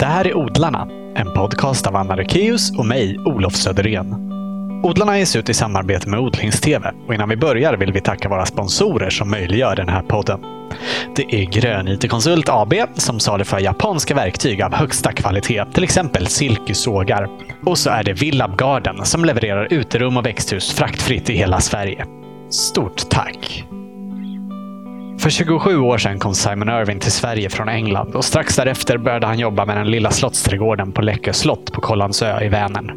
Det här är Odlarna, en podcast av Anna Rekeus och mig, Olof Söderén. Odlarna ges ut i samarbete med Odlingstv och innan vi börjar vill vi tacka våra sponsorer som möjliggör den här podden. Det är Grön IT-konsult AB som saluför japanska verktyg av högsta kvalitet, till exempel silkesågar. Och så är det Villab Garden som levererar uterum och växthus fraktfritt i hela Sverige. Stort tack! För 27 år sedan kom Simon Irwin till Sverige från England och strax därefter började han jobba med den lilla slottsträdgården på Läckö slott på Kållandsö i Vänern.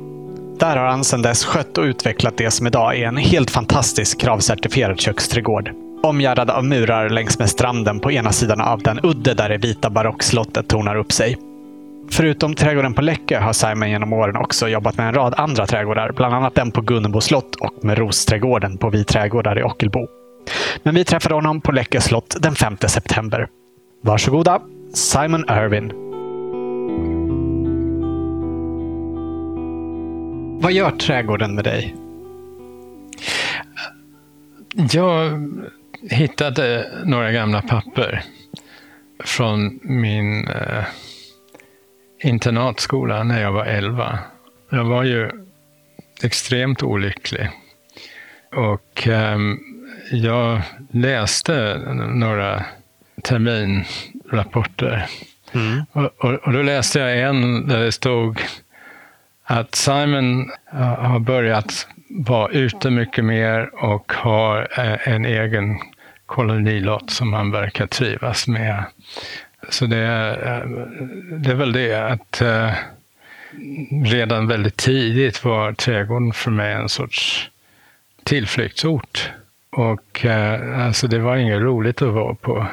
Där har han sedan dess skött och utvecklat det som idag är en helt fantastisk kravcertifierad köksträdgård. Omgärdad av murar längs med stranden på ena sidan av den udde där det vita barockslottet tornar upp sig. Förutom trädgården på Läckö har Simon genom åren också jobbat med en rad andra trädgårdar, bland annat den på Gunnebo slott och med Rosträdgården på Vi trädgårdar i Ockelbo. Men vi träffade honom på Läckö slott den 5 september. Varsågoda, Simon Irwin. Vad gör trädgården med dig? Jag hittade några gamla papper från min eh, internatskola när jag var 11. Jag var ju extremt olycklig. Och eh, jag läste några terminrapporter. Mm. Och, och, och, då läste jag en där det stod att Simon har börjat vara ute mycket mer och har eh, en egen kolonilott som han verkar trivas med. Så det är, eh, det är väl det att eh, redan väldigt tidigt var trädgården för mig en sorts tillflyktsort. Och eh, alltså det var inget roligt att vara på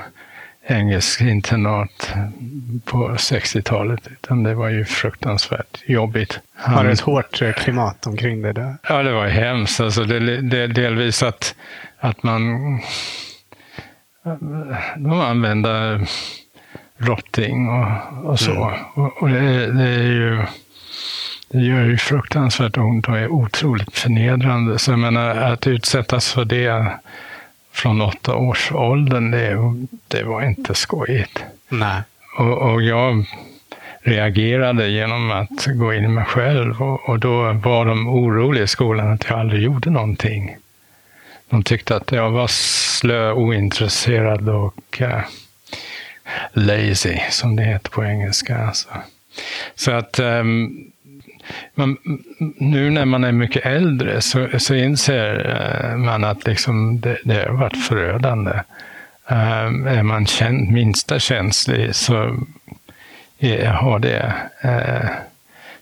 engelsk internat på 60-talet, utan det var ju fruktansvärt jobbigt. Har du ett hårt eh, klimat omkring dig där? Ja, det var hemskt. Alltså det, det, delvis att, att man de använde rotting och, och så. Mm. Och, och det, det, är ju det gör ju fruktansvärt ont och är otroligt förnedrande. Så jag menar, att utsättas för det från åtta års åldern, det, det var inte skojigt. Nej. Och, och, jag reagerade genom att gå in i mig själv och, och då var de oroliga i skolan att jag aldrig gjorde någonting. De tyckte att jag var slö, ointresserad och uh, lazy, som det heter på engelska. Alltså. Så att um, man, nu när man är mycket äldre så, så inser eh, man att liksom det, det har varit förödande. Um, är man känd, minsta känslig så är, har det, uh,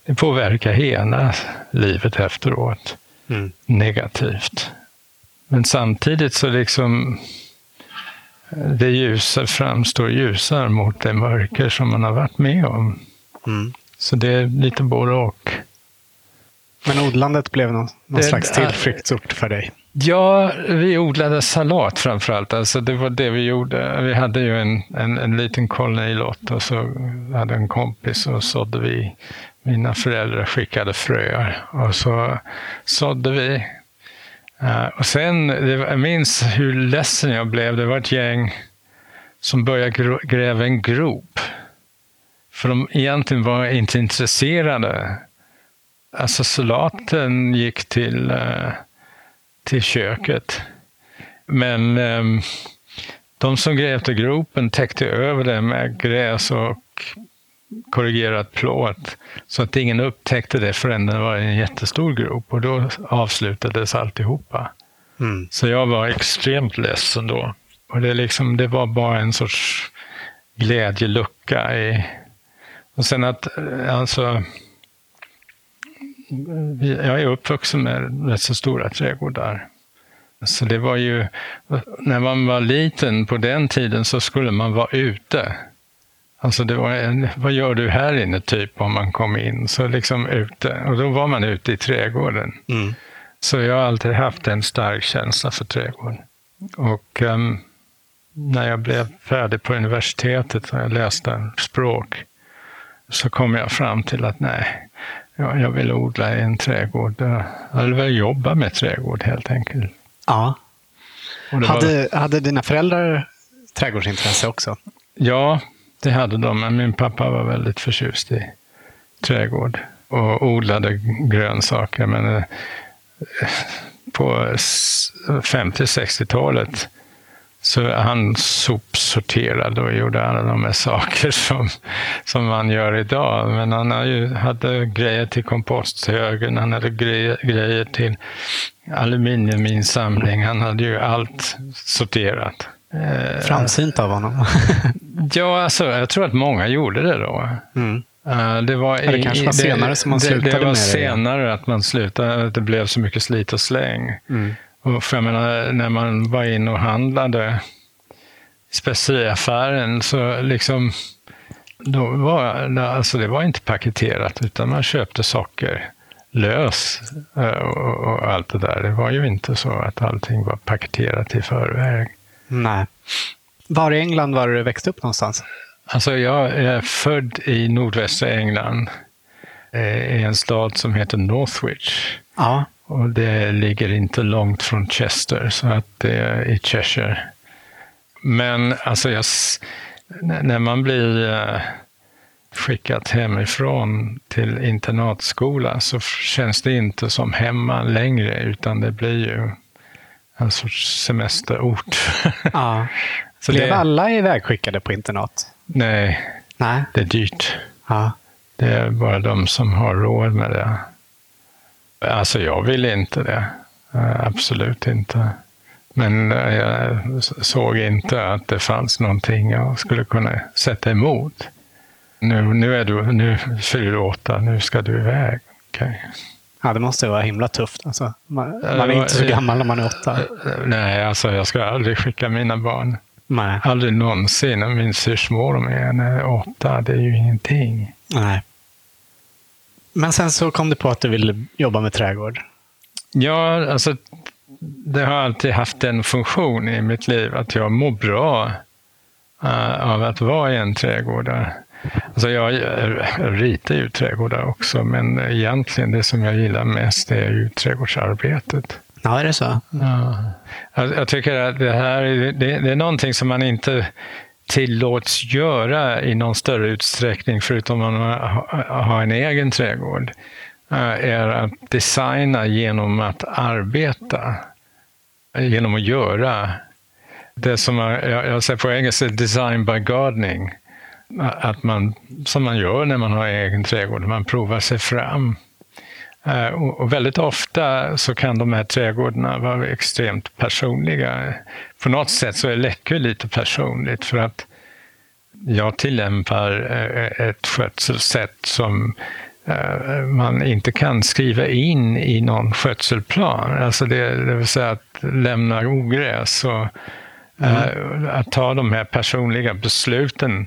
det påverkar hela livet efteråt mm. negativt. Men samtidigt så liksom det ljusa framstår ljusare mot det mörker som man har varit med om. Mm. Så det är lite både och. Men odlandet blev någon, någon slags tillflyktsort för dig? Ja, vi odlade salat framförallt. Alltså det var det vi gjorde. Vi hade ju en, en, en liten kolonilott och så hade en kompis och sådde vi. Mina föräldrar skickade fröer och så sådde vi. Uh, och sen, det, jag minns hur ledsen jag blev. Det var ett gäng som började gräva en grop för de egentligen var inte intresserade. Alltså salaten gick till, uh, till köket. Men um, de som grävde gropen täckte över det med gräs och korrigerat plåt så att ingen upptäckte det förrän det var en jättestor grop och då avslutades alltihopa. Mm. Så jag var extremt ledsen då. Och det, liksom, det var bara en sorts glädjelucka i, och sen att, eh, alltså, jag är uppvuxen med rätt så stora trädgårdar. Så det var ju, när man var liten på den tiden så skulle man vara ute. Alltså det var en, vad gör du här inne typ om man kom in? Så liksom ute, och då var man ute i trädgården. Mm. Så jag har alltid haft en stark känsla för trädgården. Och um, när jag blev färdig på universitetet och jag läste språk så kom jag fram till att nej, jag, jag vill odla i en trädgård. Jag vill jobba med trädgård helt enkelt. Ja. Hade, var... hade dina föräldrar trädgårdsintresse också? Ja, det hade de. Men min pappa var väldigt förtjust i trädgård och odlade grönsaker. Men eh, på 50-60-talet så han sopsorterade och gjorde alla de här saker som, som man gör idag. Men han hade, ju, hade grejer till komposthögen, han hade grejer, grejer till aluminiuminsamling. Han hade ju allt sorterat. Eh, Framsynt av honom. ja, alltså, jag tror att många gjorde det då. Mm. Uh, det var det kanske var senare som man slutade det, det var med det. senare att man slutade, att det blev så mycket slit och släng. Mm. Och för jag menar, när man var inne och handlade i speceriaffären så liksom, då var, alltså det var inte paketerat utan man köpte saker lös och, och, allt det där. Det var ju inte så att allting var paketerat i förväg. Nej. Var i England var du växte upp någonstans? Alltså jag är född i nordvästra England eh, i en stad som heter Northwich. Ja. Och det ligger inte långt från Chester, så att det är i Cheshire. Men alltså jag, när man blir eh, skickad hemifrån till internatskola så känns det inte som hemma längre, utan det blir ju en sorts semesterort. Ja. Så blev alla ivägskickade på internat? Nej, Nej. det är dyrt. Ja. Det är bara de som har råd med det. Alltså jag vill inte det. Eh, absolut inte. Men eh, jag såg inte att det fanns någonting jag skulle kunna sätta emot. Nu, nu, är du, nu fyller du åtta, nu ska du iväg. Okay. Ja, det måste vara himla tufft. Alltså, man, man är inte så gammal när man är åtta. Nej, alltså jag ska aldrig skicka mina barn. Nej. Aldrig någonsin. Min syrsmor är åtta, det är ju ingenting. Nej. Men sen så kom du på att du ville jobba med trädgård. Ja, alltså det har alltid haft en funktion i mitt liv att jag mår bra uh, av att vara i en trädgård. Alltså jag, jag ritar ju trädgårdar också, men egentligen det som jag gillar mest är ju trädgårdsarbetet. Ja, är det så? Ja. Jag, jag tycker att det här det, det är någonting som man inte tillåts göra i någon större utsträckning, förutom att man har en egen trädgård, eh, är att designa genom att arbeta. Genom att göra. Det som jag, jag säger på engelska, design by gardening. Att man, som man gör när man har egen trädgård, man provar sig fram. Eh, och väldigt ofta så kan de här trädgårdarna vara extremt personliga. På något sätt så är Läckö lite personligt för att jag tillämpar eh, ett skötselsätt som eh, man inte kan skriva in i någon skötselplan. Alltså det, det vill säga att lämna ogräs och mm. att ta de här personliga besluten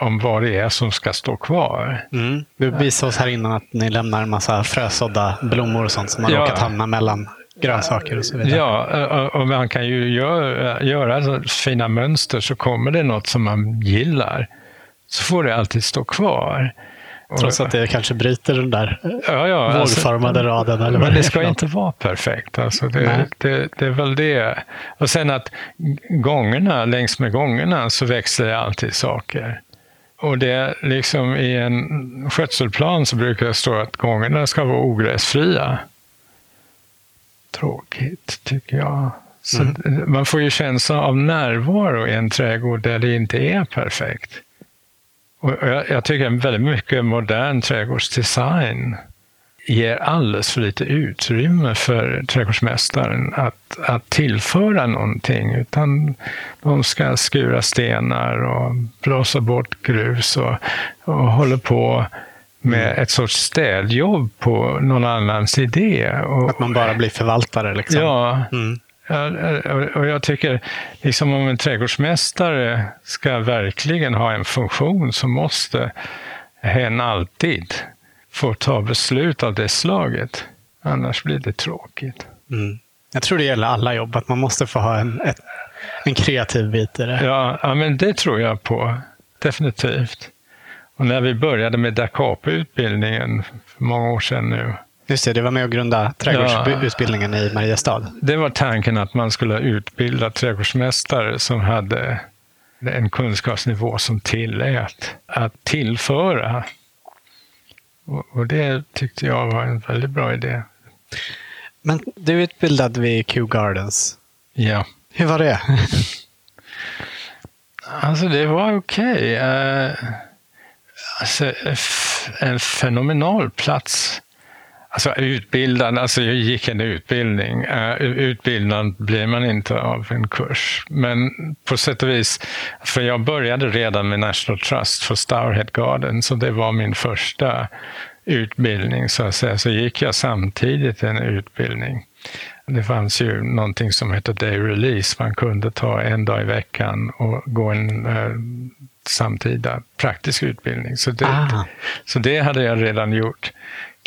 om vad det är som ska stå kvar. Mm. Du visade oss här innan att ni lämnar en massa frösådda blommor och sånt som har ja. råkat hamna mellan grönsaker och så vidare. Ja, och man kan ju göra, göra fina mönster så kommer det något som man gillar. Så får det alltid stå kvar. Trots att det kanske bryter den där ja, ja, alltså, vågformade alltså, raden. Eller men det ska inte vara perfekt. Alltså det, det, det, är väl det. Och sen att gångerna, längs med gångerna så växer det alltid saker. Och det liksom i en skötselplan så brukar det stå att gångerna ska vara ogräsfria. Tråkigt, tycker jag. Så mm. Man får ju känsla av närvaro i en trädgård där det inte är perfekt. Och jag, jag tycker väldigt mycket modern trädgårdsdesign ger alldeles för lite utrymme för trädgårdsmästaren att, att tillföra någonting. Utan de ska skura stenar och blåsa bort grus och, och håller på med mm. ett sorts städjobb på någon annans idé. Och, att man bara blir förvaltare? Liksom. Ja. Mm. Och jag tycker, liksom om en trädgårdsmästare ska verkligen ha en funktion så måste hen alltid får ta beslut av det slaget. Annars blir det tråkigt. Mm. Jag tror det gäller alla jobb, att man måste få ha en, ett, en kreativ bit i det. Ja, ja, men det tror jag på. Definitivt. Och när vi började med Dacapo-utbildningen för många år sedan nu. Just det, det var med att grunda trädgårdsutbildningen ja, i Mariestad. Det var tanken att man skulle utbilda trädgårdsmästare som hade en kunskapsnivå som tillät att tillföra. Och, och det tyckte jag var en väldigt bra idé. Men du är utbildad vid Kew Gardens. Ja. Hur var det? Alltså det var okej. Okay. Uh, alltså, en fenomenal plats. Alltså utbildad, alltså jag gick en utbildning. Uh, utbildad blir man inte av en kurs. Men på sätt och vis, för jag började redan med National Trust för Stourhead Garden, så det var min första utbildning så att säga. Så gick jag samtidigt en utbildning. Det fanns ju någonting som hette day release. Man kunde ta en dag i veckan och gå en eh, samtida praktisk utbildning. Så det, så det hade jag redan gjort.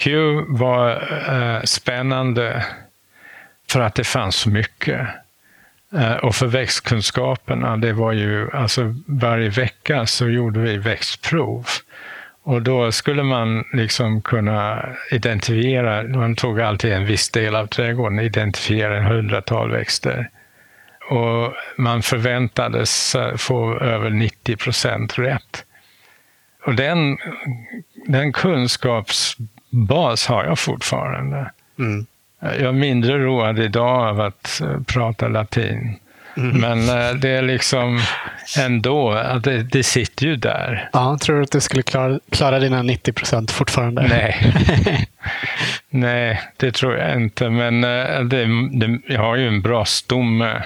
Q var eh, spännande för att det fanns så mycket. Eh, och för växtkunskaperna, det var ju alltså varje vecka så gjorde vi växtprov. Och då skulle man liksom kunna identifiera, man tog alltid en viss del av trädgården, identifiera en hundratal växter. Och man förväntades eh, få över 90 procent rätt. Och den, den kunskapsbas har jag fortfarande. Mm. Jag är mindre road idag av att prata latin. Mm. Men eh, det är liksom ändå, det, det sitter ju där. Ja, tror du att du skulle klara, klara dina 90 procent fortfarande? Nej. Nej, det tror jag inte. Men eh, det, det, jag har ju en bra stomme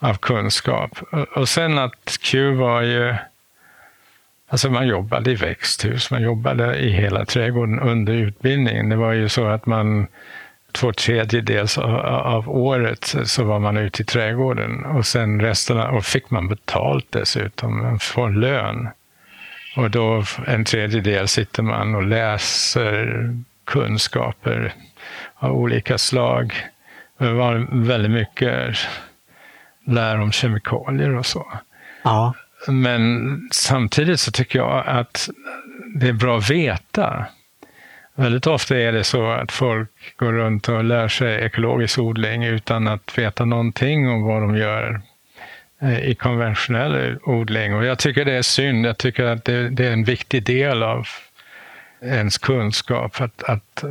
av kunskap. Och sen att Q var ju... Alltså man jobbade i växthus, man jobbade i hela trädgården under utbildningen. Det var ju så att man två tredjedels av året så var man ute i trädgården och sen resten och fick man betalt dessutom, man får lön. Och då en tredjedel sitter man och läser kunskaper av olika slag. Det var väldigt mycket lär om kemikalier och så. Ja. Men samtidigt så tycker jag att det är bra att veta Väldigt ofta är det så att folk går runt och lär sig ekologisk odling utan att veta någonting om vad de gör eh, i konventionell odling. Och jag tycker det är synd. Jag tycker att det, det är en viktig del av ens kunskap att, att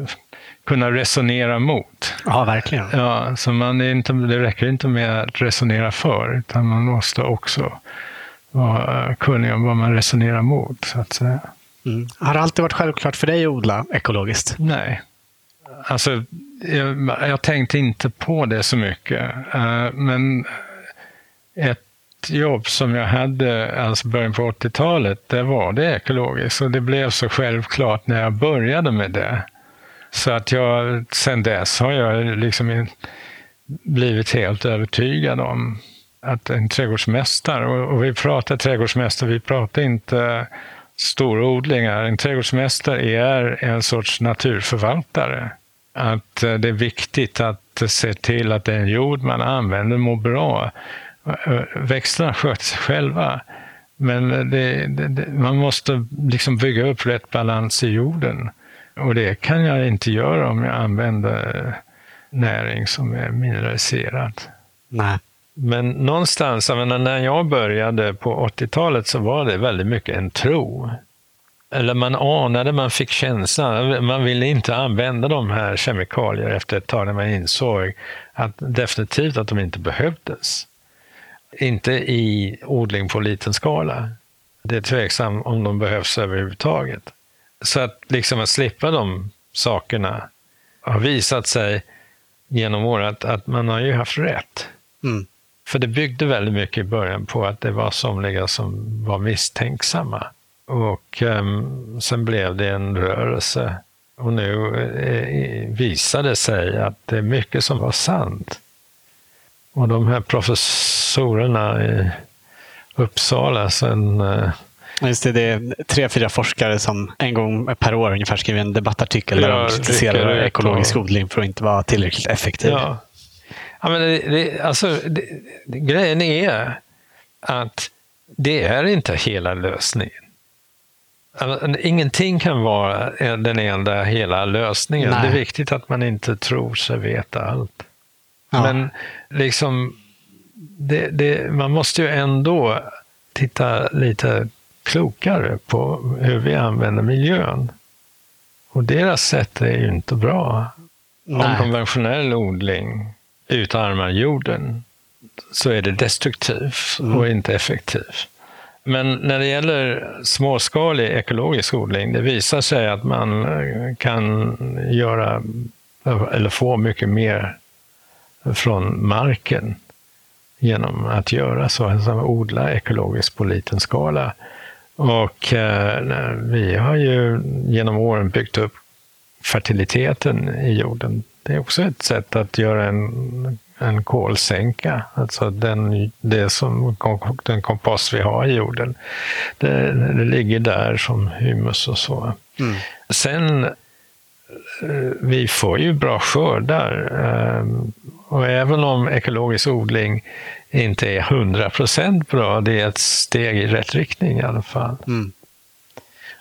kunna resonera mot. Ja, verkligen. Ja, så man är inte, det räcker inte med att resonera för, utan man måste också vara kunnig om vad man resonerar mot. Så att säga. Mm. Har det alltid varit självklart för dig att odla ekologiskt? Nej. Alltså, jag, jag tänkte inte på det så mycket. Uh, men ett jobb som jag hade, alltså början på 80-talet, det var det ekologiskt. Och det blev så självklart när jag började med det. Så att jag, sen dess har jag liksom blivit helt övertygad om att en trädgårdsmästare, och, vi pratar trädgårdsmästare, vi pratar inte storodlingar. En trädgårdsmästare är en sorts naturförvaltare. Att eh, det är viktigt att se till att den jord man använder mår bra. Eh, växterna sköter sig själva. Men eh, det, det, man måste liksom bygga upp rätt balans i jorden. Och det kan jag inte göra om jag använder näring som är mineraliserad. Nej. Men någonstans, jag menar, när jag började på 80-talet så var det väldigt mycket en tro. Eller man anade, man fick känslan, man ville inte använda de här kemikalierna efter ett tag när man insåg att definitivt att de inte behövdes. Inte i odling på liten skala. Det är tveksamt om de behövs överhuvudtaget. Så att liksom att slippa de sakerna har visat sig genom året att man har ju haft rätt. Mm. För det byggde väldigt mycket i början på att det var somliga som var misstänksamma. Och um, sen blev det en rörelse. Och nu eh, visade det sig att det är mycket som var sant. Och de här professorerna i Uppsala sen eh, Just det, det är tre, fyra forskare som en gång per år ungefär skriver en debattartikel där de kritiserar ekologisk odling för att inte vara tillräckligt effektiv. Ja, Ja, men det, det, alltså, det, grejen är att det är inte hela lösningen. Alltså, ingenting kan vara den enda hela lösningen. Nej. Det är viktigt att man inte tror sig veta allt. Ja. Men liksom, det, det, man måste ju ändå titta lite klokare på hur vi använder miljön. Och deras sätt är ju inte bra. Nej. Om konventionell odling utarmar jorden så är det destruktivt och inte effektivt. Men när det gäller småskalig ekologisk odling, det visar sig att man eh, kan göra eller få mycket mer från marken genom att göra så, alltså odla ekologiskt på liten skala. Och eh, vi har ju genom åren byggt upp fertiliteten i jorden. Det är också ett sätt att göra en, en kolsänka, alltså den, det som, den kompost vi har i jorden. Det, det ligger där som humus och så. Mm. Sen, eh, vi får ju bra skördar. eh, Och även om ekologisk odling inte är 100% bra, det är ett steg i rätt riktning i alla fall. Mm.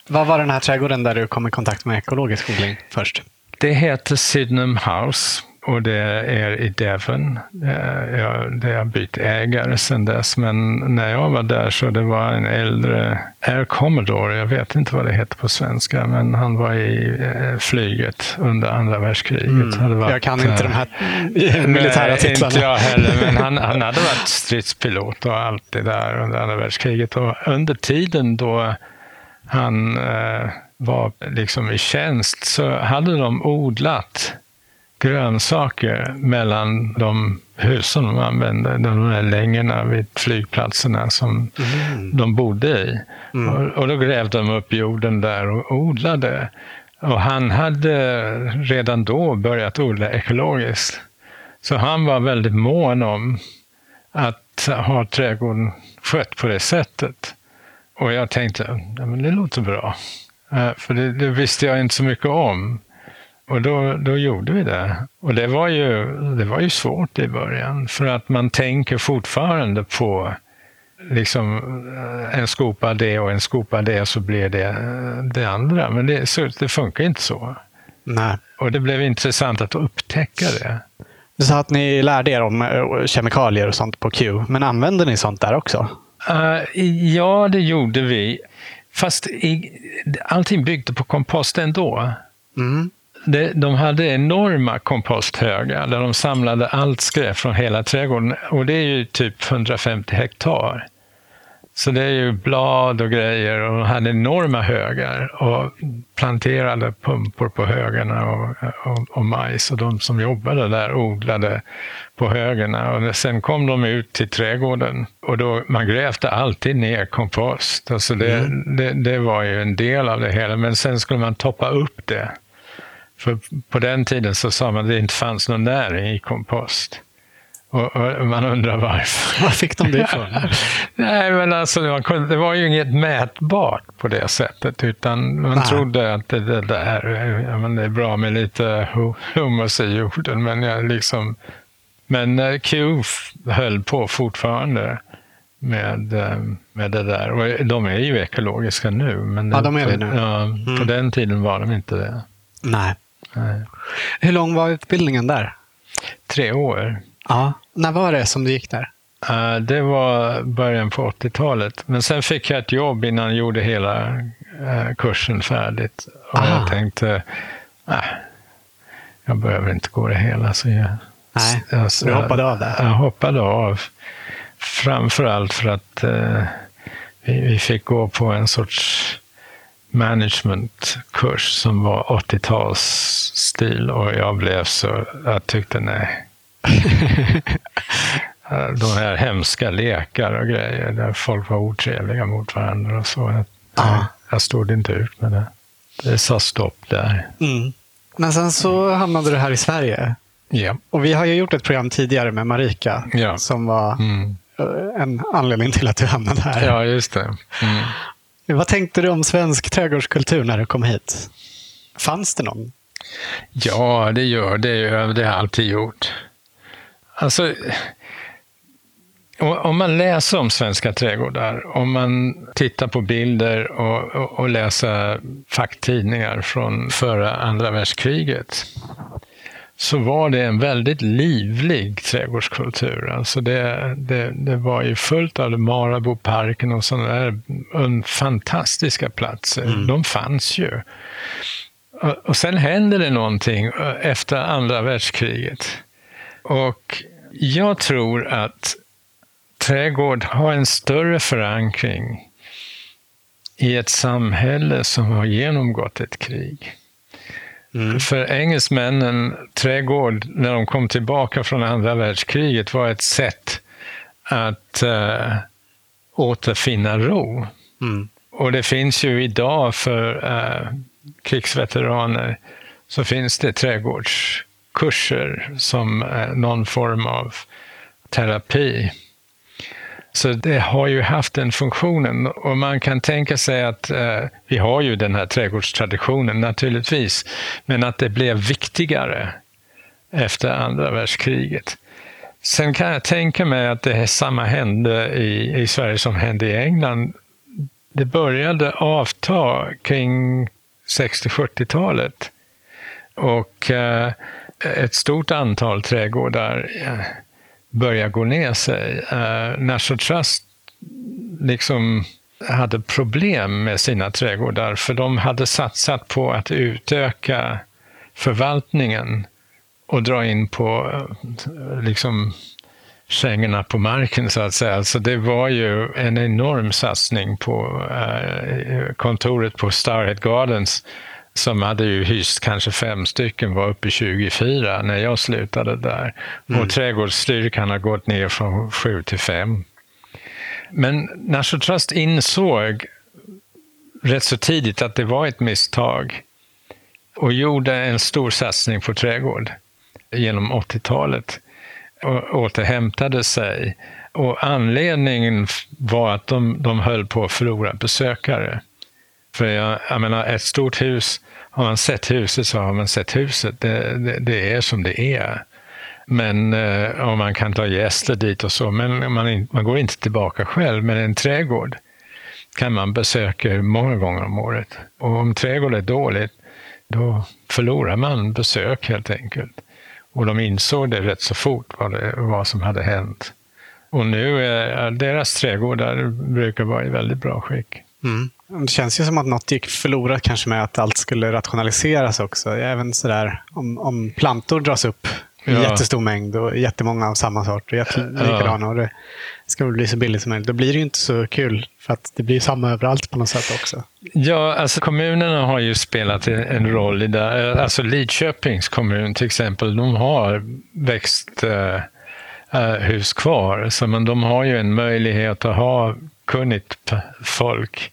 Vad var den här trädgården där du kom i kontakt med ekologisk odling först? Det heter Sydenham House och det är i Devon. Eh, Jag, det har bytt ägare sedan dess, men när jag var där så det var en äldre Air Commodore, jag vet inte vad det heter på svenska, men han var i eh, flyget under andra världskriget. Hade varit, Mm. Jag kan inte de här militära titlarna. Inte jag heller, men han, han hade varit stridspilot och allt det där under andra världskriget. Och under tiden då han eh, var liksom i tjänst så hade de odlat grönsaker mellan de husen de använde, de här längorna vid flygplatserna som de bodde i. Och, och då grävde de upp jorden där och odlade. Och han hade redan då börjat odla ekologiskt. Så han var väldigt mån om att ha trädgården skött på det sättet. Och jag tänkte, ja, men det låter bra. Eh, För det, det visste jag inte så mycket om. Och då, då gjorde vi det. Och det var, ju, det var ju svårt i början, för att man tänker fortfarande på liksom eh, en skopa det och en skopa det så blir det eh, det andra. Men det, så, det funkar inte så. Nej. Och det blev intressant att upptäcka det. Du sa att ni lärde er om kemikalier och sånt på Q, men använder ni sånt där också? Eh, ja, det gjorde vi. Fast i, allting byggde på kompost ändå. Mm. Det, de hade enorma komposthögar där de samlade allt skräp från hela trädgården. Och det är ju typ 150 hektar. Så det är ju blad och grejer och de hade enorma högar och planterade pumpor på högarna och, och, och majs. Och de som jobbade där odlade på högarna. Och sen kom de ut till trädgården och då, man grävde alltid ner kompost. Alltså det, det, det var ju en del av det hela, men sen skulle man toppa upp det. För på den tiden så sa man att det inte fanns någon näring i kompost. Och, och man undrar varför. Var fick de det ifrån? Nej, men alltså man kunde, det var ju inget mätbart på det sättet, utan man Nej. trodde att det, det där, ja, men det är bra med lite hu- humus i jorden, men jag liksom... Men eh, Q höll på fortfarande med, eh, med det där. Och de är ju ekologiska nu. Men Ja, de är det nu. Ja, På Mm. den tiden var de inte det. Nej. Nej. Hur lång var utbildningen där? Tre år. Ja. När var det som du gick där? Eh, Det var början på 80-talet. Men sen fick jag ett jobb innan jag gjorde hela eh, kursen färdigt. Och Aha. jag tänkte, nej, jag behöver inte gå det hela. Så jag, Nej, jag, du hoppade av där. Jag hoppade av. Framförallt för att eh, vi, vi fick gå på en sorts managementkurs som var 80-talsstil och jag blev så, jag tyckte nej. De här hemska lekar och grejer där folk var otrevliga mot varandra och så. Ja. jag stod inte ut med det. Det sa stopp där. Mm. Men sen så hamnade du här i Sverige. Ja. Och vi har ju gjort ett program tidigare med Marika Ja. som var Mm. eh, en anledning till att du hamnade här. Ja, just det. Mm. Vad tänkte du om svensk trädgårdskultur när du kom hit? Fanns det någon? Ja, det gör det. Det har jag alltid gjort. Alltså, om man läser om svenska trädgårdar, om man tittar på bilder och, och, och läser facktidningar från före andra världskriget, så var det en väldigt livlig trädgårdskultur. Alltså det, det, det var ju fullt av Marabouparken och sådana där fantastiska platser. Mm. De fanns ju. Och sen händer det någonting efter andra världskriget. Och jag tror att trädgård har en större förankring i ett samhälle som har genomgått ett krig. Mm. För engelsmännen, trädgård, när de kom tillbaka från andra världskriget, var ett sätt att uh, återfinna ro. Mm. Och det finns ju idag för uh, krigsveteraner, så finns det kurser som eh, någon form av terapi. Så det har ju haft den funktionen och man kan tänka sig att eh, vi har ju den här trädgårdstraditionen naturligtvis, men att det blev viktigare efter andra världskriget. Sen kan jag tänka mig att det samma hände i, i Sverige som hände i England. Det började avta kring 60-70-talet och eh, ett stort antal trädgårdar eh, börjar börja gå ner sig. Uh, National Trust liksom hade problem med sina trädgårdar för de hade satsat på att utöka förvaltningen och dra in på eh, liksom kängorna på marken så att säga. Alltså det var ju en enorm satsning på uh, kontoret på Starhead Gardens som hade ju hyst kanske fem stycken var uppe i 24 när jag slutade där. Mm. Och trädgårdsstyrkan har gått ner från 7 till 5. Men National Trust insåg rätt så tidigt att det var ett misstag och gjorde en stor satsning på trädgård genom 80-talet och återhämtade sig. Och anledningen var att de, de höll på att förlora besökare. För jag, jag menar, ett stort hus, har man sett huset så har man sett huset. Det, det, det är som det är. Men eh, om man kan ta gäster dit och så, men man, man går inte tillbaka själv. Men en trädgård kan man besöka många gånger om året. Och om trädgården är dåligt, då förlorar man besök helt enkelt. Och de insåg det rätt så fort vad, det, vad som hade hänt. Och nu är deras trädgårdar brukar vara i väldigt bra skick. Mm. Det känns ju som att något gick förlorat kanske med att allt skulle rationaliseras också. Även sådär om, om plantor dras upp i ja. jättestor mängd och jättemånga av samma sort och likadana. Ja. Och det ska bli så billigt som möjligt. Då blir det ju inte så kul för att det blir samma överallt på något sätt också. Ja, alltså kommunerna har ju spelat en roll i det. Alltså Lidköpings kommun till exempel, de har växthus kvar. Så men de har ju en möjlighet att ha kunnigt folk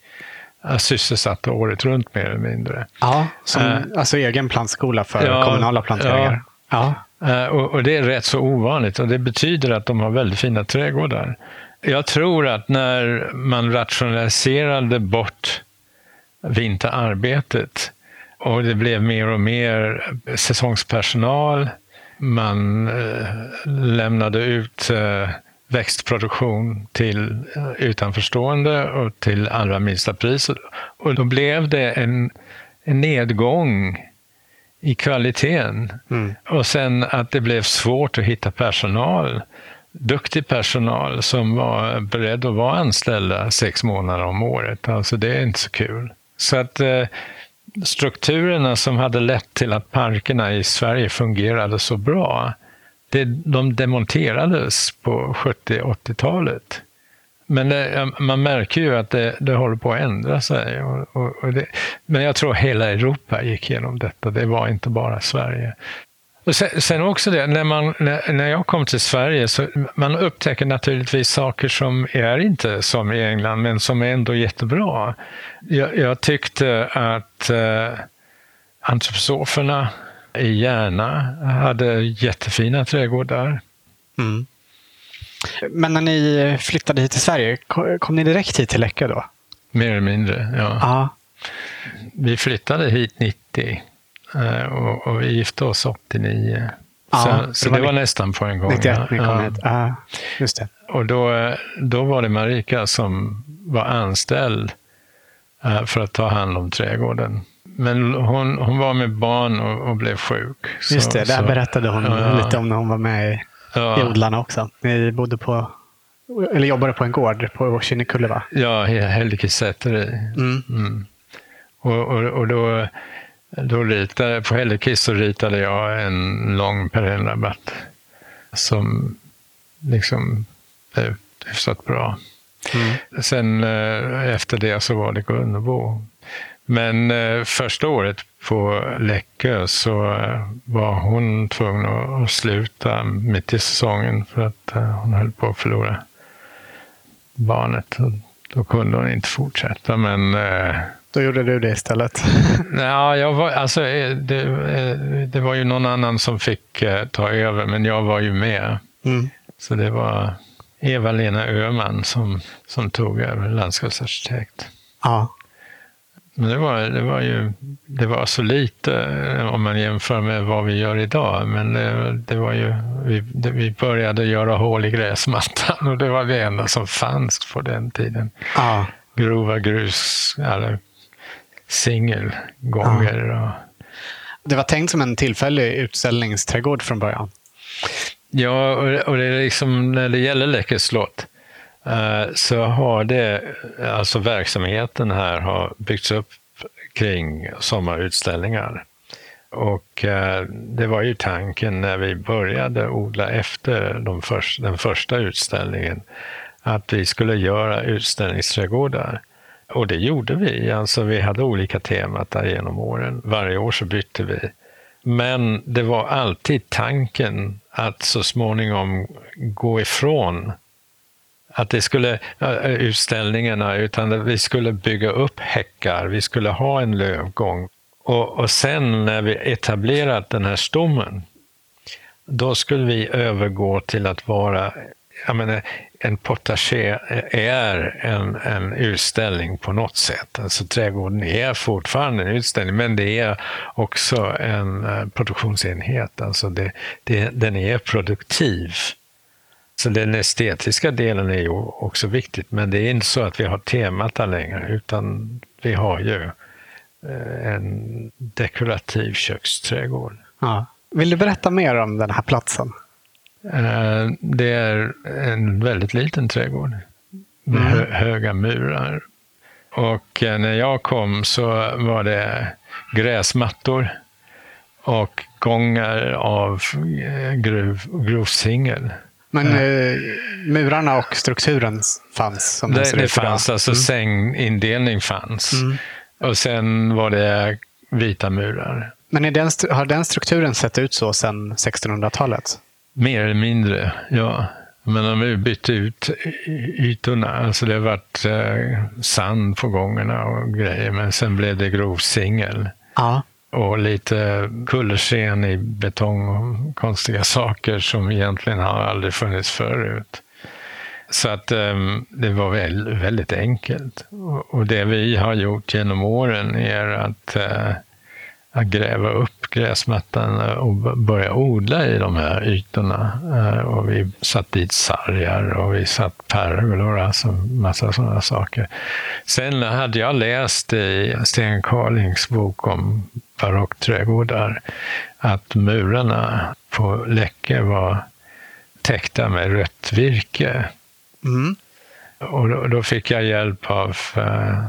sysselsatta året runt mer eller mindre. Ja, som, uh, alltså egen plantskola för ja, kommunala plantägare. Ja, ja. Uh, och, och, det är rätt så ovanligt och det betyder att de har väldigt fina trädgårdar. Jag tror att när man rationaliserade bort vinterarbetet och det blev mer och mer säsongspersonal, man uh, lämnade ut växtproduktion till eh, utanförstående och till allra minsta pris. Och då blev det en, en nedgång i kvaliteten. Mm. Och sen att det blev svårt att hitta personal, duktig personal som var beredd att vara anställda sex månader om året. Alltså det är inte så kul. Så att eh, strukturerna som hade lett till att parkerna i Sverige fungerade så bra, det, de demonterades på 70-80-talet. Men det, man märker ju att det, det håller på att ändra sig. Och, och, och det, men jag tror hela Europa gick igenom detta, det var inte bara Sverige. Och sen, sen också det, när, man, när, när jag kom till Sverige så man upptäcker naturligtvis saker som är inte som i England, men som är ändå jättebra. Jag, jag tyckte att eh, antroposoferna i Järna hade jättefina trädgårdar. Mm. Men när ni flyttade hit till Sverige, kom ni direkt hit till Läckö då? Mer eller mindre, ja. Aha. Vi flyttade hit 90 eh, och, och vi gifte oss 89. Ja, så, så det, var, nästan på en gång. 91 ni kom ja. hit. Ja, just det. Och då, då var det Marika som var anställd eh, för att ta hand om trädgården. Men hon, hon var med barn och, och blev sjuk. Just det, där berättade hon ja, lite om när hon var med i, ja. i Odlarna också. Ni bodde på, eller jobbade på en gård på Kinnekulle va? Ja, Hällekis-säteri. Mm. Mm. Och, och, och då, då ritade, på Hällekis så ritade jag en lång perennrabatt som liksom blev hyfsat bra. Mm. Sen eh, efter det så var det Gunnebo. Men eh, första året på Läckö så eh, var hon tvungen att sluta mitt i säsongen för att hon höll på att förlora barnet. Då kunde hon inte fortsätta. Men, då gjorde du det istället? ja, jag var, alltså, det, det, var ju någon annan som fick ta över, men jag var ju med. Mm. Så det var Eva-Lena Öhman som, som tog över landskapsarkitekt. Ja. Men det var, det var ju det var så lite om man jämför med vad vi gör idag. Men det, det var ju, vi, det, vi började göra hål i gräsmattan och det var det enda som fanns på den tiden. Ja. Grova grus, eller singelgångar. Ja. Det var tänkt som en tillfällig utställningsträdgård från början. Ja, och det är liksom när det gäller Läckö slott eh, Eh, så har det, alltså verksamheten här har byggts upp kring sommarutställningar. Och eh, det var ju tanken när vi började odla efter de först, den första utställningen att vi skulle göra utställningsträdgårdar. Och det gjorde vi. Alltså vi hade olika temat där genom åren. Varje år så bytte vi. Men det var alltid tanken att så småningom gå ifrån att det skulle, utställningarna, utan vi skulle bygga upp häckar, vi skulle ha en lövgång. Och, och sen när vi etablerat den här stommen, då skulle vi övergå till att vara jag menar, en potager är en, en utställning på något sätt. Alltså trädgården är fortfarande en utställning, men det är också en eh, produktionsenhet. Alltså det, det, den är produktiv. Så den estetiska delen är ju också viktigt, men det är inte så att vi har temat där längre, utan vi har ju uh, en dekorativ köksträdgård. Ja. Vill du berätta mer om den här platsen? Eh, det är en väldigt liten trädgård med mm. höga murar. Och eh, när jag kom så var det gräsmattor och gångar av eh, gruv, grovsingel. Men eh, murarna och strukturen fanns? Som det, det fanns, alltså mm. sängindelning fanns. Mm. Och sen var det vita murar. Men den, har den strukturen sett ut så sedan 1600-talet? Mer eller mindre, ja. Men de har bytt ut ytorna. Alltså det har varit eh, sand på gångerna och grejer. Men sen blev det grov singel. Ja. Och lite kullersten i betong och konstiga saker som egentligen har aldrig funnits förut. Så att ehm, det var väldigt, enkelt. Och, det vi har gjort genom åren är att eh, att gräva upp gräsmattan och börja odla i de här ytorna. Eh, och vi satt dit sargar och vi satt pergolor, alltså massa sådana saker. Sen hade jag läst i Sten Carlings bok om barockträdgårdar att murarna på Läcke var täckta med rött virke. Mm. Och då, fick jag hjälp av uh,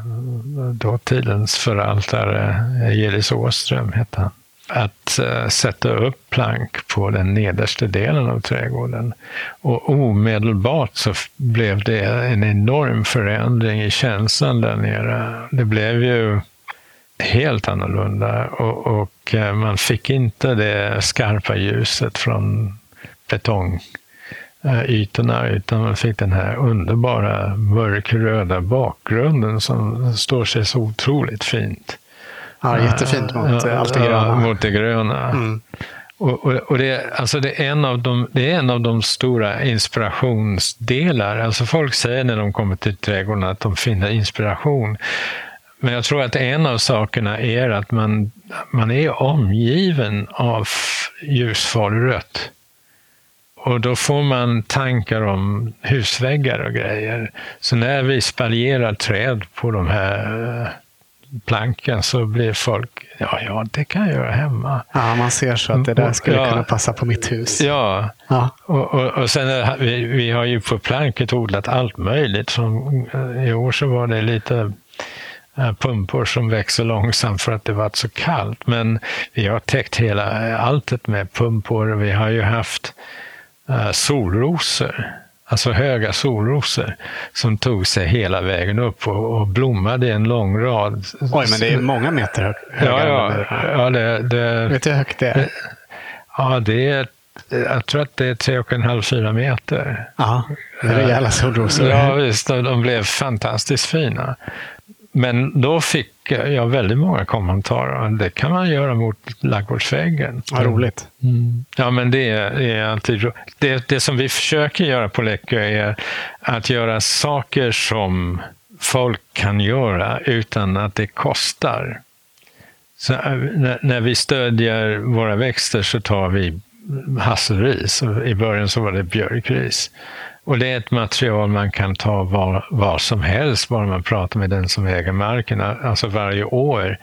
dåtidens förvaltare, Gillis Åström hette han, att uh, sätta upp plank på den nedersta delen av trädgården. Och omedelbart så blev det en enorm förändring i känslan där nere. Det blev ju helt annorlunda och, och uh, man fick inte det skarpa ljuset från betong ytorna utan man fick den här underbara mörkröda bakgrunden som står sig så otroligt fint. Ja, jättefint mot allt det gröna. Mot det gröna. Mm. Och, och, och, det, alltså det, är en av de, det är en av de stora inspirationsdelar. Alltså folk säger när de kommer till trädgården att de finner inspiration. Men jag tror att en av sakerna är att man, man är omgiven av ljusfarlig rött. Och då får man tankar om husväggar och grejer. Så när vi spaljerar träd på de här eh, planken så blir folk, ja, ja, det kan jag göra hemma. Ja, man ser så att det där skulle ja. kunna passa på mitt hus. Ja, ja. Och, och, och sen är, vi, vi har ju på planket odlat allt möjligt. Som, I år så var det lite Eh, pumpor som växer långsamt för att det varit så kallt. Men vi har täckt hela alltet med pumpor. Vi har ju haft uh, solrosor, alltså höga solrosor, som tog sig hela vägen upp och, och blommade i en lång rad. Oj, men det är många meter höga. Ja, ja, ja det, det, Vet du hur högt det är? Ja, det är jag tror att det är tre och en halv, fyra meter. Ja, rejäla solrosor. Ja, visst. De blev fantastiskt fina. Men då fick jag väldigt många kommentarer. Det kan man göra mot ladugårdsväggen. Vad roligt. Mm. Ja, men det är alltid det, det som vi försöker göra på Läckö är att göra saker som folk kan göra utan att det kostar. Så äh, när, när vi stödjer våra växter så tar vi hasselris. I början så var det björkris. Och det är ett material man kan ta var, var som helst, bara man pratar med den som äger marken. Alltså varje år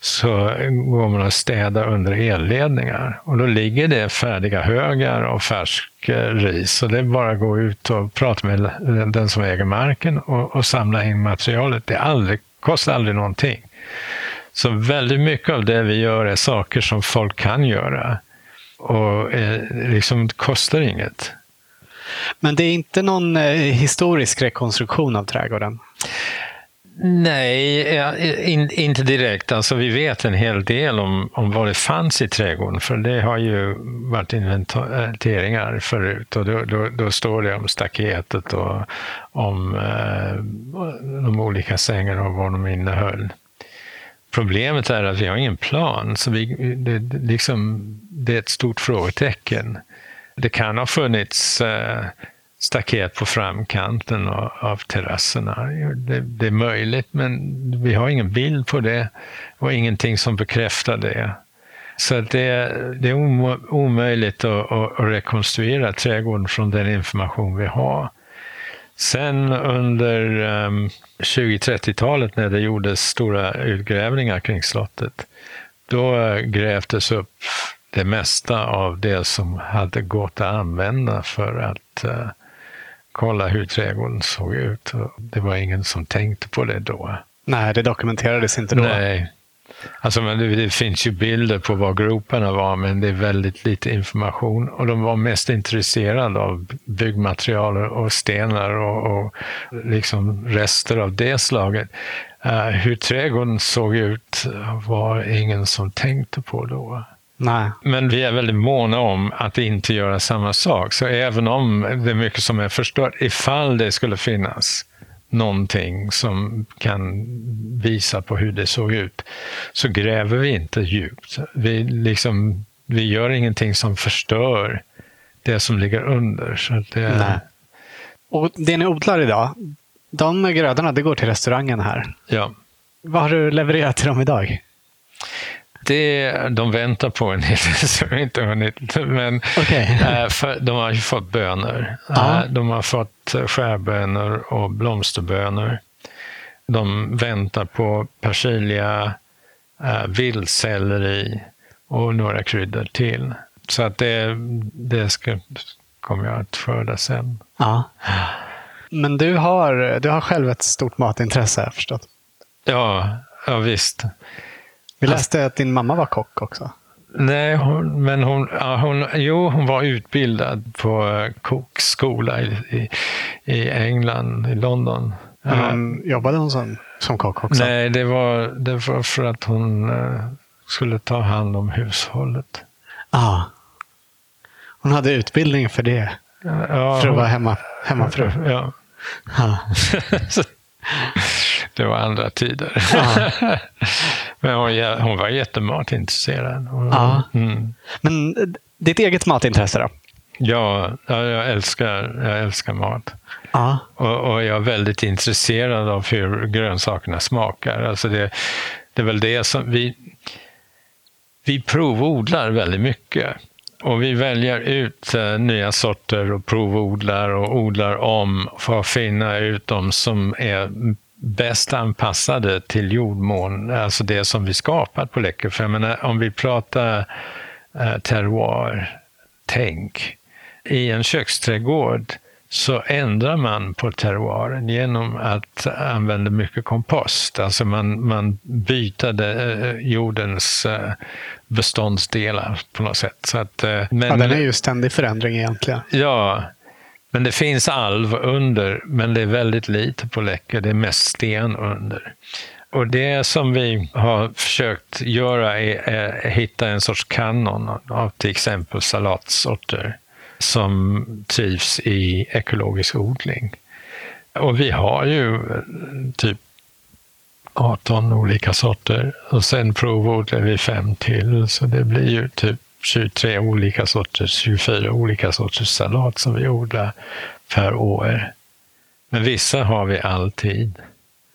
så går man och städar under elledningar. Och då ligger det färdiga högar och färsk eh, ris. Så det är bara att gå ut och prata med den som äger marken och, och samla in materialet. Det aldrig, kostar aldrig någonting. Så väldigt mycket av det vi gör är saker som folk kan göra. Och eh, liksom kostar inget. Men det är inte någon eh, historisk rekonstruktion av trädgården? Nej, in, inte direkt. Alltså, vi vet en hel del om, om vad det fanns i trädgården, för det har ju varit inventeringar förut och då, då, då står det om staketet och om eh, de olika sängarna och vad de innehöll. Problemet är att vi har ingen plan, så vi, det, liksom, det är ett stort frågetecken. Det kan ha funnits eh, staket på framkanten av, av terrasserna. Det, det, är möjligt, men vi har ingen bild på det och ingenting som bekräftar det. Så det, det är omöjligt att, att, rekonstruera trädgården från den information vi har. Sen under ehm, um, 20-30-talet när det gjordes stora utgrävningar kring slottet, då eh, grävdes upp det mesta av det som hade gått att använda för att uh, kolla hur trädgården såg ut. Det var ingen som tänkte på det då. Nej, det dokumenterades inte då. Nej. Alltså, men det, finns ju bilder på var groparna var, men det är väldigt lite information. Och de var mest intresserade av byggmaterial och stenar och, och liksom rester av det slaget. Uh, hur trädgården såg ut var ingen som tänkte på då. Nej. Men vi är väldigt måna om att inte göra samma sak. Så även om det är mycket som är förstört, ifall det skulle finnas någonting som kan visa på hur det såg ut, så gräver vi inte djupt. Vi, liksom, vi gör ingenting som förstör det som ligger under. Så det... Nej. Och det ni odlar idag, de grödorna, det går till restaurangen här. Ja. Vad har du levererat till dem idag? Det, de väntar på en hel del som vi inte hunnit. Men okay. äh, för, de har ju fått bönor. Äh, de har fått skärbönor och blomsterbönor. De väntar på persilja, vildselleri och några kryddor till. Så att det, det ska, kommer jag att skörda sen. Ja. Men du har, du har själv ett stort matintresse, har jag förstått. Ja, ja visst. Vi läste att din mamma var kock också. Nej, hon, men hon, ja, hon, jo, hon var utbildad på eh, kockskola i, i, i England, i London. Men jobbade hon som, som kock också? Nej, det var, det var för att hon uh, skulle ta hand om hushållet. Ah. Hon hade utbildning för det? Ja, för att vara hemma, hemmafru? Ja. Ah. det var andra tider. Men hon, hon var jättematintresserad. Ja. Mm. Men ditt eget matintresse då? Ja, jag älskar, jag älskar mat. Ja. Och, och, jag är väldigt intresserad av hur grönsakerna smakar. Alltså det, det är väl det som vi... Vi provodlar väldigt mycket. Och vi väljer ut uh, nya sorter och provodlar och odlar om för att finna ut de som är bäst anpassade till jordmån, alltså det som vi skapat på Läckö. För jag menar, om vi pratar eh, terroir, tänk, i en köksträdgård så ändrar man på terroiren genom att använda mycket kompost. Alltså man, man byter eh, jordens eh, beståndsdelar på något sätt. Så att, eh, men, ja, den är ju ständig förändring egentligen. Ja, men det finns alv under, men det är väldigt lite på Läckö. Det är mest sten under. Och det som vi har försökt göra är att hitta en sorts kanon av till exempel salatsorter som trivs i ekologisk odling. Och vi har ju eh, typ 18 olika sorter och sen provodlar vi fem till, så det blir ju typ 23 olika sorters, 24 olika sorters salat som vi odlar per år. Men vissa har vi alltid.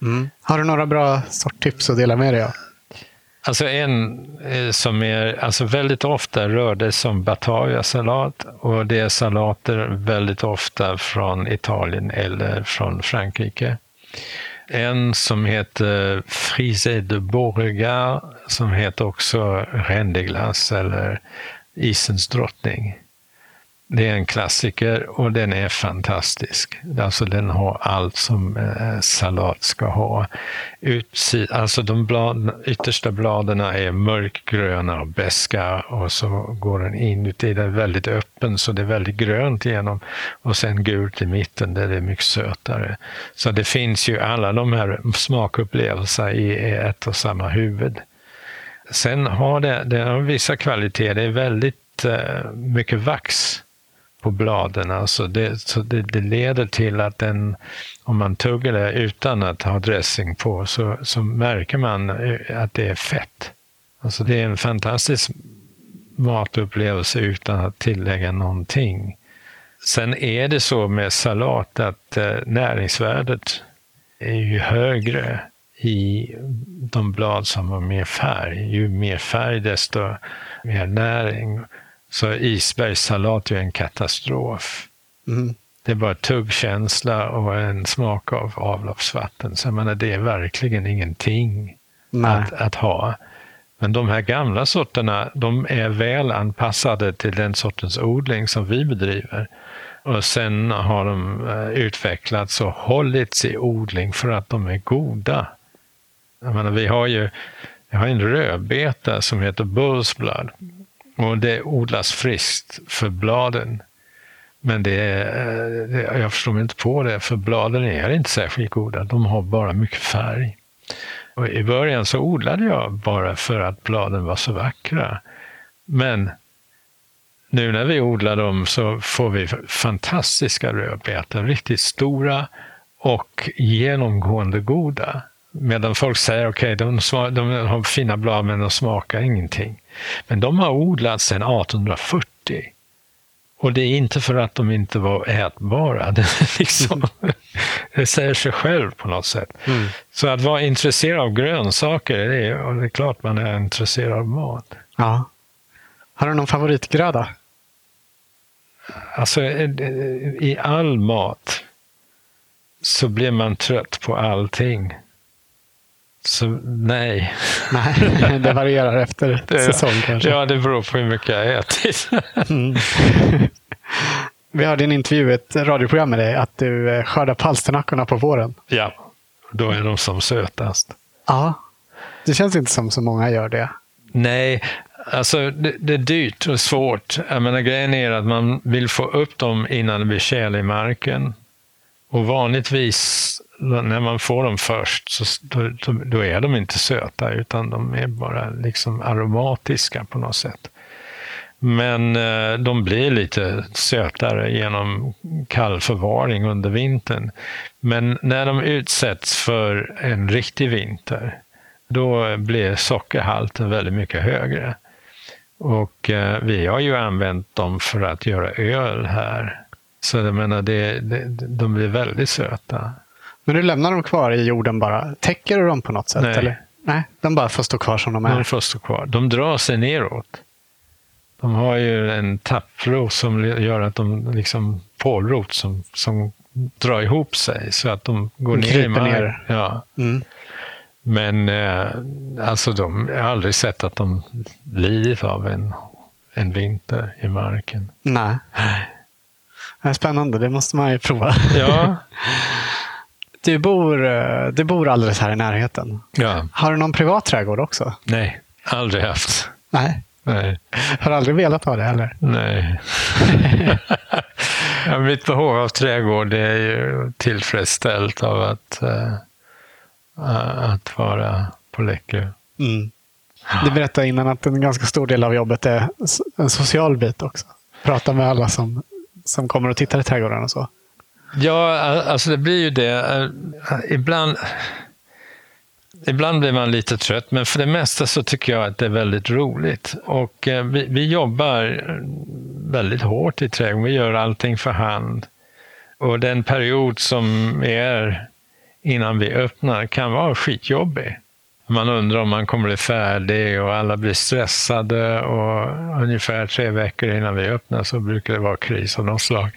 Mm. Har du några bra sorttips att dela med dig av? Alltså en eh, som är, alltså väldigt ofta rör det sig om Batavia-salat och det är salater väldigt ofta från Italien eller från Frankrike. En som heter Frise de Beauregard som heter också Rendeglas eller Isens drottning. Det är en klassiker och den är fantastisk. Alltså den har allt som eh, salat ska ha. Utsid alltså de blad, yttersta bladen är mörkgröna och beska och så går den inuti, den är väldigt öppen så det är väldigt grönt igenom. Och sen gult i mitten där det är mycket sötare. Så det finns ju alla de här smakupplevelserna i ett och samma huvud. Sen har det, det har vissa kvaliteter, det är väldigt eh, mycket vax på bladen. Alltså det, så det, det, leder till att den, om man tuggar det utan att ha dressing på, så, så märker man eh, att det är fett. Alltså det är en fantastisk matupplevelse utan att tillägga någonting. Sen är det så med salat att eh, näringsvärdet är ju högre i de blad som har mer färg. Ju mer färg desto mer näring. Så isbergssalat är en katastrof. Mm. Det är bara tuggkänsla och en smak av avloppsvatten. Så jag menar, det är verkligen ingenting att, att, ha. Men de här gamla sorterna, de är väl anpassade till den sortens odling som vi bedriver. Och sen har de eh, utvecklats och hållits i odling för att de är goda. Jag menar, vi har ju vi har en rödbeta som heter Bullsblood och det odlas friskt för bladen. Men det, eh, det, jag förstår mig inte på det, för bladen är inte särskilt goda. De har bara mycket färg. Och I början så odlade jag bara för att bladen var så vackra. Men nu när vi odlar dem så får vi fantastiska rödbetor, riktigt stora och genomgående goda. Medan folk säger okej, okay, de, de, har fina blad men de smakar ingenting. Men de har odlats sedan 1840. Och det är inte för att de inte var ätbara. Det, liksom, det säger sig själv på något sätt. Mm. Så att vara intresserad av grönsaker, det är, det är klart man är intresserad av mat. Ja. Har du någon favoritgröda? Alltså, i all mat så blir man trött på allting. Så nej. Nej, det varierar efter det, säsong kanske. Ja, det beror på hur mycket jag ätit. mm. Vi hörde i en intervju, ett radioprogram med dig, att du eh, skördar palsternackorna på våren. Ja, då är de som sötast. Ja, det känns inte som så många gör det. Nej, alltså det, det är dyrt och svårt. Jag menar, grejen är att man vill få upp dem innan det blir tjäle i marken. Och vanligtvis när man får dem först så då, då, är de inte söta utan de är bara liksom aromatiska på något sätt. Men eh, de blir lite sötare genom kall förvaring under vintern. Men när de utsätts för en riktig vinter, då blir sockerhalten väldigt mycket högre. Och eh, vi har ju använt dem för att göra öl här. Så jag menar, det, det, de blir väldigt söta. Men du lämnar dem kvar i jorden bara? Täcker du dem på något sätt? Nej. Eller? Nej, de bara får stå kvar som de är? De får stå kvar. De drar sig neråt. De har ju en tapprot som gör att de liksom pålrot som, som dra ihop sig så att de går De ner i marken. ner. Ja. Mm. Men eh, alltså de, jag har aldrig sett att de lidit av en, en vinter i marken. Nej. Det är spännande, det måste man ju prova. Ja, Du bor, eh, du bor alldeles här i närheten. ja. Har du någon privat trädgård också? nej, aldrig haft. Nej. Nej, Har aldrig velat ha det heller? nej. ja, mitt behov av trädgård är ju tillfredsställt av att, eh, att vara på Läckö. Mm. Du berättade innan att en ganska stor del av jobbet är en social bit också. Prata med alla som, som kommer och tittar i trädgården och så. Ja, alltså det blir ju det. Eh, ibland, ibland blir man lite trött, men för det mesta så tycker jag att det är väldigt roligt. Och eh, vi, vi jobbar eh, väldigt hårt i trädgården. Vi gör allting för hand. Och den period som är innan vi öppnar kan vara skitjobbig. Man undrar om man kommer bli färdig och alla blir stressade och ungefär tre veckor innan vi öppnar så brukar det vara kris av något slag.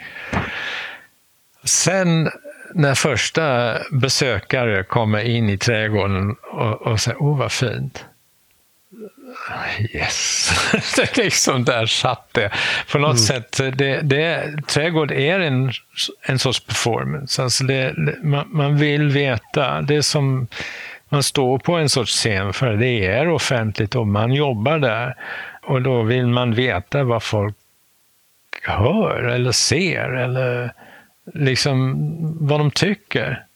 Sen när första besökare kommer in i trädgården och, och säger åh vad fint. Yes, det är liksom där satt det. På något sätt, det, det, trädgård är en, en sorts performance. Alltså det, man, man vill veta, det är som man står på en sorts scen för det är offentligt och man jobbar där. Och då vill man veta vad folk hör eller ser eller liksom vad de tycker.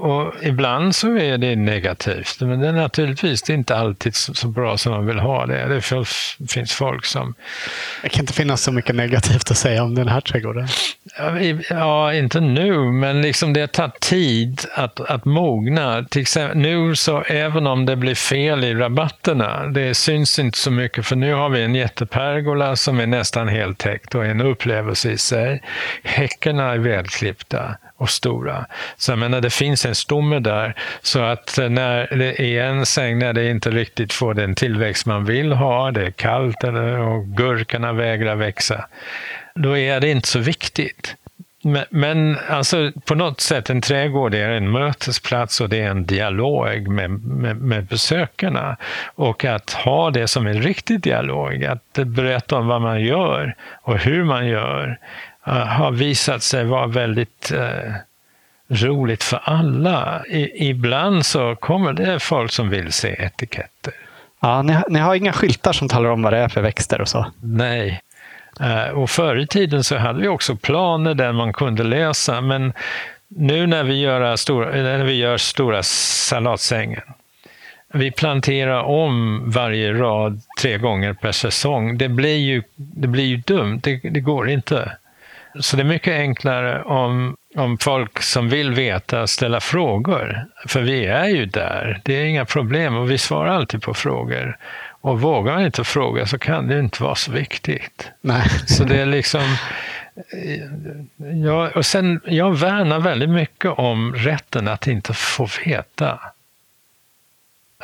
Och ibland så är det negativt, men det är naturligtvis inte alltid så, bra som man vill ha det. Det finns, folk som, Det kan inte finnas så mycket negativt att säga om den här trädgården. ja inte nu, men liksom det tar tid att, att mogna. Till exempel, nu så även om det blir fel i rabatterna, det syns inte så mycket för nu har vi en jättepergola som är nästan heltäckt och är en upplevelse i sig. Häckarna är välklippta och stora. Så jag menar, det finns en stomme där. Så att eh, när det är en säng när det inte riktigt får den tillväxt man vill ha, det är kallt eller, och gurkorna vägrar växa, då är det inte så viktigt. Men, men alltså, på något sätt, en trädgård är en mötesplats och det är en dialog med, med, med besökarna. Och att ha det som en riktig dialog, att berätta om vad man gör och hur man gör, har visat sig vara väldigt eh, roligt för alla. I, ibland så kommer det folk som vill se etiketter. Ja, ni, ni har inga skyltar som talar om vad det är för växter och så? Nej. Eh, Och förr i tiden så hade vi också planer där man kunde läsa, men nu när vi gör stora, när vi gör stora salatsängen, vi planterar om varje rad tre gånger per säsong. Det blir ju, det blir ju dumt, det, det går inte. Så det är mycket enklare om, om folk som vill veta ställa frågor. För vi är ju där, det är inga problem och vi svarar alltid på frågor. Och vågar man inte fråga så kan det inte vara så viktigt. Nej. Så det är liksom... Jag, och sen, jag värnar väldigt mycket om rätten att inte få veta.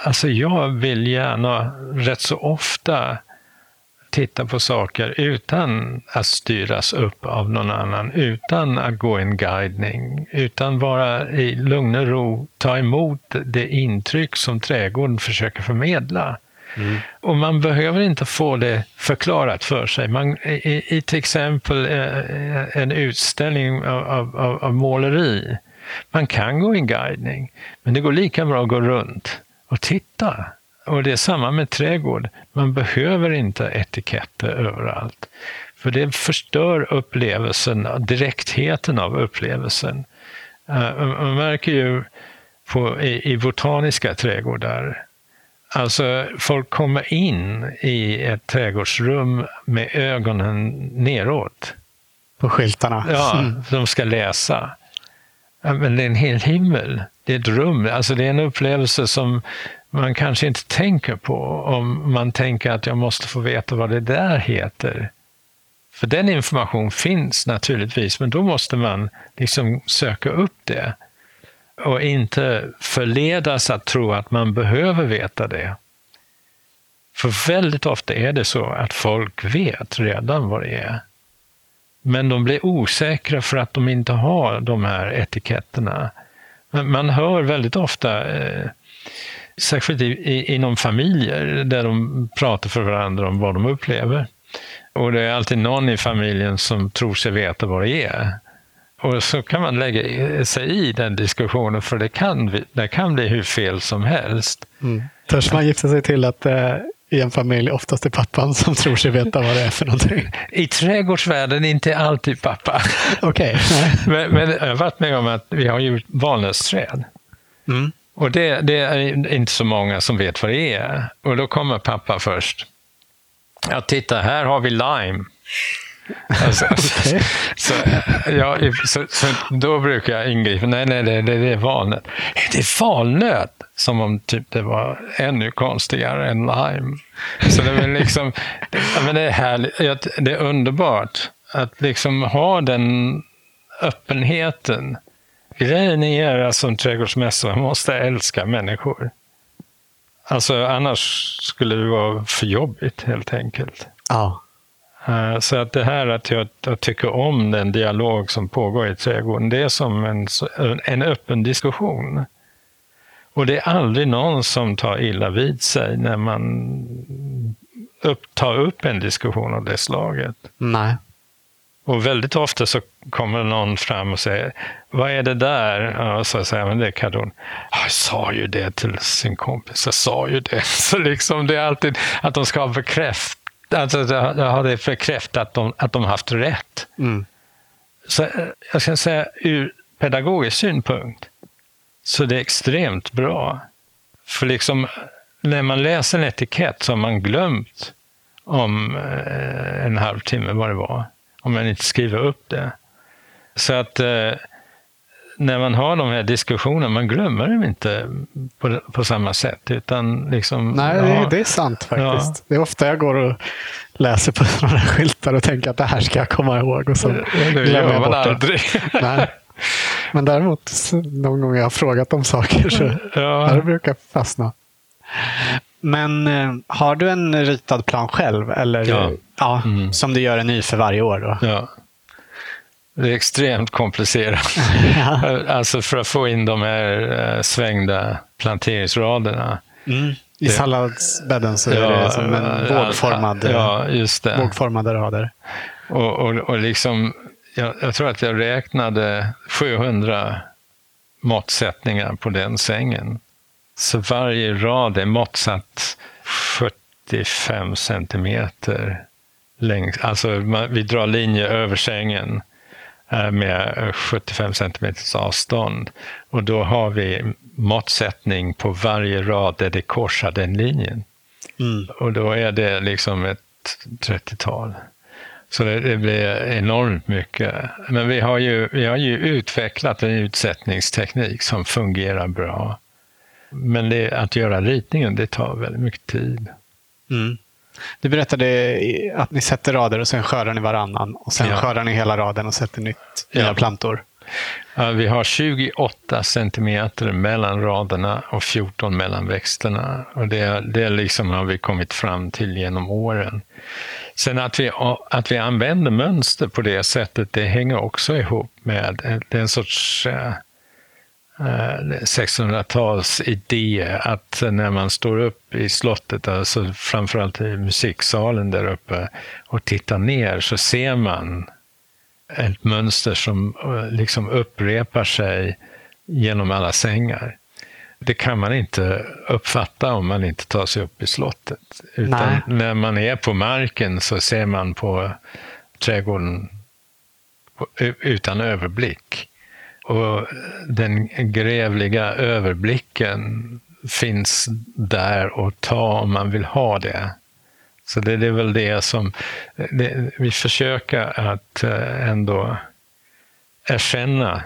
Alltså jag vill gärna rätt så ofta titta på saker utan att styras upp av någon annan, utan att gå en guidning, utan bara i lugn och ro ta emot det intryck som trädgården försöker förmedla. Och man behöver inte få det förklarat för sig. Man, i, I till exempel eh, en utställning av, av, av, av måleri, man kan gå en guidning, men det går lika bra att gå runt och titta. Och det är samma med trädgård. Man behöver inte etiketter överallt. För det förstör upplevelsen, direktheten av upplevelsen. Uh, man märker ju på, i, i botaniska trädgårdar Alltså, folk kommer in i ett trädgårdsrum med ögonen neråt. På skyltarna? Ja, Mm. de ska läsa. Men det är en hel himmel. Det är ett rum. Alltså det är en upplevelse som man kanske inte tänker på om man tänker att jag måste få veta vad det där heter. För den information finns naturligtvis, men då måste man liksom söka upp det och inte förledas att tro att man behöver veta det. För väldigt ofta är det så att folk vet redan vad det är. Men de blir osäkra för att de inte har de här etiketterna. Man hör väldigt ofta, eh, särskilt i, i, inom familjer, där de pratar för varandra om vad de upplever. Och det är alltid någon i familjen som tror sig veta vad det är. Och så kan man lägga sig i den diskussionen, för det kan, det kan bli hur fel som helst. Mm. Törs man gifta sig till att eh, i en familj oftast är pappan som tror sig veta vad det är för någonting? I trädgårdsvärlden inte alltid pappa. Okej. Okay. men, men jag har varit med om att vi har ju valnötsträd. Mm. Och det, det, är inte så många som vet vad det är. Och då kommer pappa först. Ja, titta, här har vi lime. Alltså, okay. så, ja, så, så, då brukar jag ingripa. Nej, nej, det, det, det är valnöt. Det är valnöt! Som om typ det var ännu konstigare än lime. Så det är liksom, det, men det är härligt. Det är underbart att liksom ha den öppenheten. Grejen är att som trädgårdsmästare man måste älska människor. Alltså annars skulle det vara för jobbigt helt enkelt. Ja. Eh, så att det här att jag, jag, tycker om den dialog som pågår i trädgården, det är som en, en öppen diskussion. Och det är aldrig någon som tar illa vid sig när man upp, tar upp en diskussion av det slaget. Nej. Och väldigt ofta så kommer någon fram och säger, vad är det där? Och så säger man, det är kardon. Jag sa ju det till sin kompis, jag sa ju det. Så liksom det är alltid att de ska ha bekräft, alltså, har det bekräftat att de, att de haft rätt. Mm. Så eh, jag ska säga ur pedagogisk synpunkt så det är extremt bra. För liksom när man läser en etikett så har man glömt om eh, en halvtimme vad det var. Om man inte skriver upp det. Så att eh, när man har de här diskussionerna, man glömmer dem inte på, på samma sätt. Utan liksom, Nej, ja, det är sant faktiskt. Ja. Det är ofta jag går och läser på sådana skyltar och tänker att det här ska jag komma ihåg. Och så det glömmer jag bort det. aldrig. Nej. Men däremot, någon gång jag har frågat om saker så ja. det brukar fastna. Men eh, har du en ritad plan själv? Eller, ja. ja mm. Som du gör en ny för varje år? Då? Ja. Det är extremt komplicerat. ja. Alltså för att få in de här eh, svängda planteringsraderna. Mm. I salladsbädden så är det som en vågformad, ja, just det. vågformade rader. Och, och, och liksom, jag, jag, tror att jag räknade 700 måttsättningar på den sängen. Så varje rad är måttsatt 75 centimeter längs. Alltså vi drar linje över sängen eh, med 75 centimeters avstånd. Och då har vi måttsättning på varje rad där det korsar den linjen. Mm. Och då är det liksom ett 30-tal. Så det, det, blir enormt mycket. Men vi har, ju, vi har ju utvecklat en utsättningsteknik som fungerar bra. Men det, att göra ritningen, det tar väldigt mycket tid. Mm. Du berättade att ni sätter rader och sen skördar ni varannan. Och sen ja. skördar ni hela raden och sätter nytt, nya ja. plantor. Ja, vi har 28 centimeter mellan raderna och 14 mellan växterna. Och det, det liksom har vi kommit fram till genom åren. Sen att vi, att vi använder mönster på det sättet, det hänger också ihop med det är en sorts eh, 1600-tals eh, idé att när man står upp i slottet, alltså framförallt i musiksalen där uppe, och tittar ner så ser man ett mönster som eh, liksom upprepar sig genom alla sängar. Det kan man inte uppfatta om man inte tar sig upp i slottet. Utan Nej. när man är på marken så ser man på trädgården utan överblick. Och den grävliga överblicken finns där att ta om man vill ha det. Så det, det är väl det som det, vi försöker att eh, ändå erkänna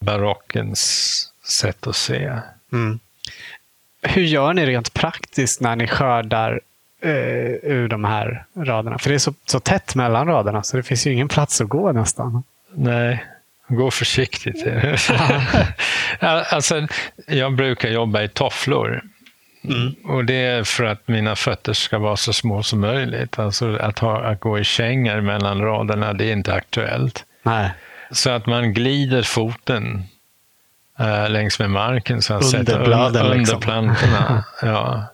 barockens sätt att se. Mm. Hur gör ni rent praktiskt när ni skördar eh, ur de här raderna? För det är så, så tätt mellan raderna så det finns ju ingen plats att gå nästan. Nej, gå försiktigt. alltså, jag brukar jobba i tofflor Mm. Och det är för att mina fötter ska vara så små som möjligt. Alltså att, ha, att gå i kängor mellan raderna, det är inte aktuellt. Nej. Så att man glider foten äh, längs med marken, så att under bladen, under liksom. plantorna. ja.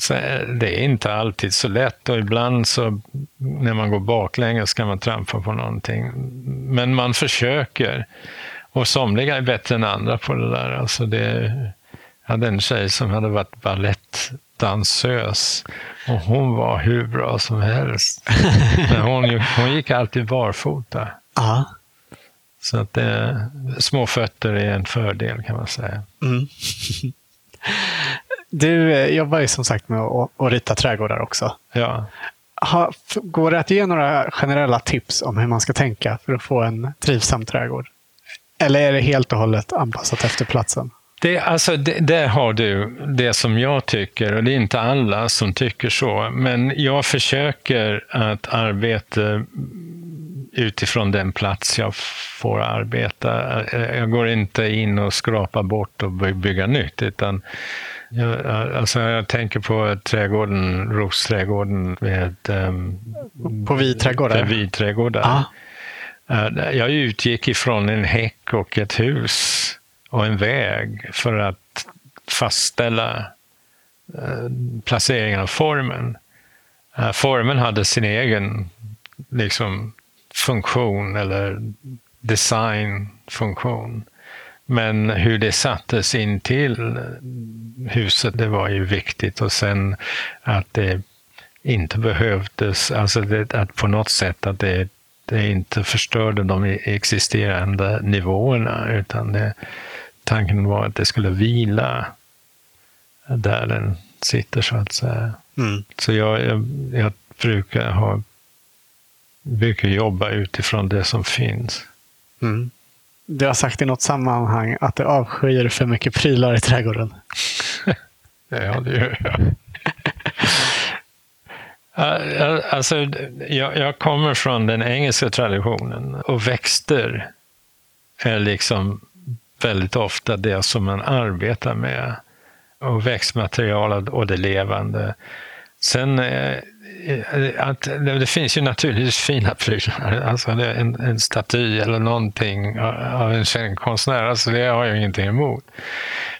Så det är inte alltid så lätt och ibland så när man går baklänges ska man trampa på någonting. Men man försöker. Och somliga är bättre än andra på det där. Alltså det, jag hade en tjej som hade varit balettdansös och hon var hur bra som helst. Men hon, hon gick alltid barfota. Ja. Så att det, små fötter är en fördel kan man säga. Mm. Du eh, jobbar ju som sagt med att, rita trädgårdar också. Ja. Ha, går det att ge några generella tips om hur man ska tänka för att få en trivsam trädgård? Eller är det helt och hållet anpassat efter platsen? Det, alltså, det, där har du det som jag tycker, och det är inte alla som tycker så, men jag försöker att arbeta utifrån den plats jag får arbeta. Jag går inte in och skrapar bort och by- bygga nytt, utan jag, alltså jag tänker på trädgården, Rosträdgården med um, På vidträdgårdar? vidträdgårdar. Ja. Eh, Jag utgick ifrån en häck och ett hus och en väg för att fastställa eh, placeringen av formen. Eh, Formen hade sin egen liksom, funktion eller designfunktion. Men hur det sattes in till huset, det var ju viktigt. Och sen att det inte behövdes, alltså det, att på något sätt att det, det inte förstörde de existerande nivåerna, utan det, tanken var att det skulle vila där den sitter, så att säga. Mm. Så jag, jag, jag brukar, ha, brukar jobba utifrån det som finns. Mm. Du har sagt i något sammanhang att du avskyr för mycket prylar i trädgården. Ja, det gör jag. Alltså, jag, jag kommer från den engelska traditionen och växter är liksom väldigt ofta det som man arbetar med. Och växtmaterial och det levande. Sen eh, Eh, att det, det finns ju naturligtvis fina prylar. Alltså det är en, en staty eller någonting av en känd konstnär. Alltså det har jag ingenting emot.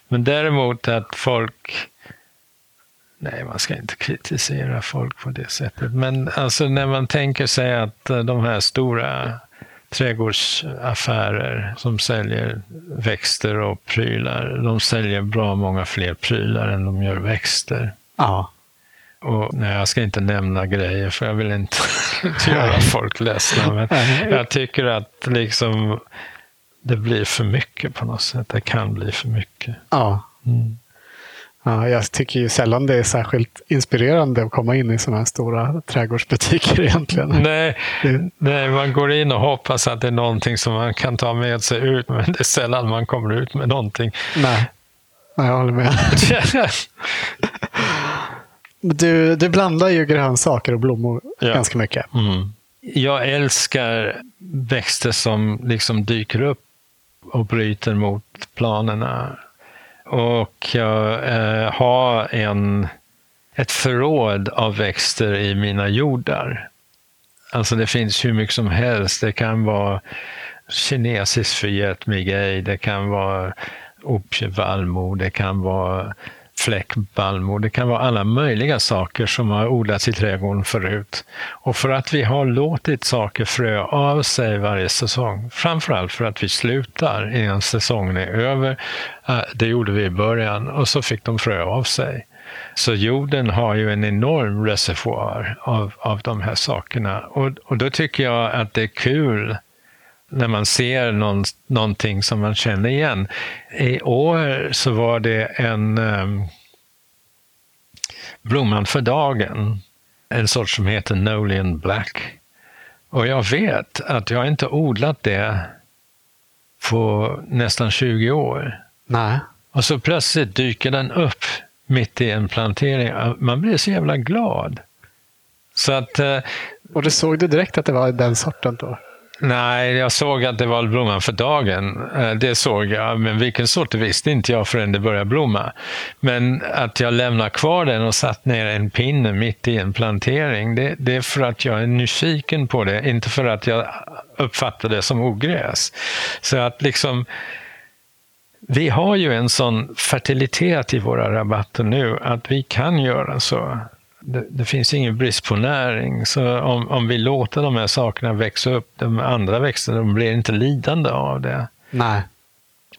Men däremot att folk Nej, man ska inte kritisera folk på det sättet. Men alltså när man tänker sig att eh, de här stora trädgårdsaffärer som säljer växter och prylar, de säljer bra många fler prylar än de gör växter. Ja. Och, nej, jag ska inte nämna grejer för jag vill inte göra folk ledsna. Men jag tycker att liksom det blir för mycket på något sätt. Det kan bli för mycket. Ja. Mm. ja. Jag tycker ju sällan det är särskilt inspirerande att komma in i sådana här stora trädgårdsbutiker egentligen. Nej, Det- nej, man går in och hoppas att det är någonting som man kan ta med sig ut, men det är sällan man kommer ut med någonting. Nej. Nej, jag håller med. Du, du blandar ju grönsaker och blommor Ja. ganska mycket. Mm. Jag älskar växter som liksom dyker upp och bryter mot planerna. Och jag eh, har en, ett förråd av växter i mina jordar. Alltså det finns hur mycket som helst. Det kan vara kinesisk förgätmigej, det kan vara opjevallmo, det kan vara fläckbalmor. det kan vara alla möjliga saker som har odlats i trädgården förut. Och för att vi har låtit saker frö av sig varje säsong, framförallt för att vi slutar innan säsongen är över, ah, det gjorde vi i början, och så fick de frö av sig. Så jorden har ju en enorm reservoar av, av de här sakerna. Och, och då tycker jag att det är kul när man ser någon, någonting som man känner igen. I år så var det en um, Blomman för dagen, en sort som heter Nolian Black. Och jag vet att jag inte odlat det på nästan 20 år. Nej. Och så plötsligt dyker den upp mitt i en plantering. Man blir så jävla glad. Så att, eh, Och du såg du direkt att det var den sorten då? Nej, jag såg att det var blomman för dagen. Eh, det såg jag, men vilken sort det visste inte jag förrän det började blomma. Men att jag lämnade kvar den och satt ner en pinne mitt i en plantering, det, det är för att jag är nyfiken på det, inte för att jag uppfattar det som ogräs. Så att liksom, vi har ju en sån fertilitet i våra rabatter nu att vi kan göra så det, det, finns ingen brist på näring. Så om, om vi låter de här sakerna växa upp, de andra växterna, de blir inte lidande av det. Nej.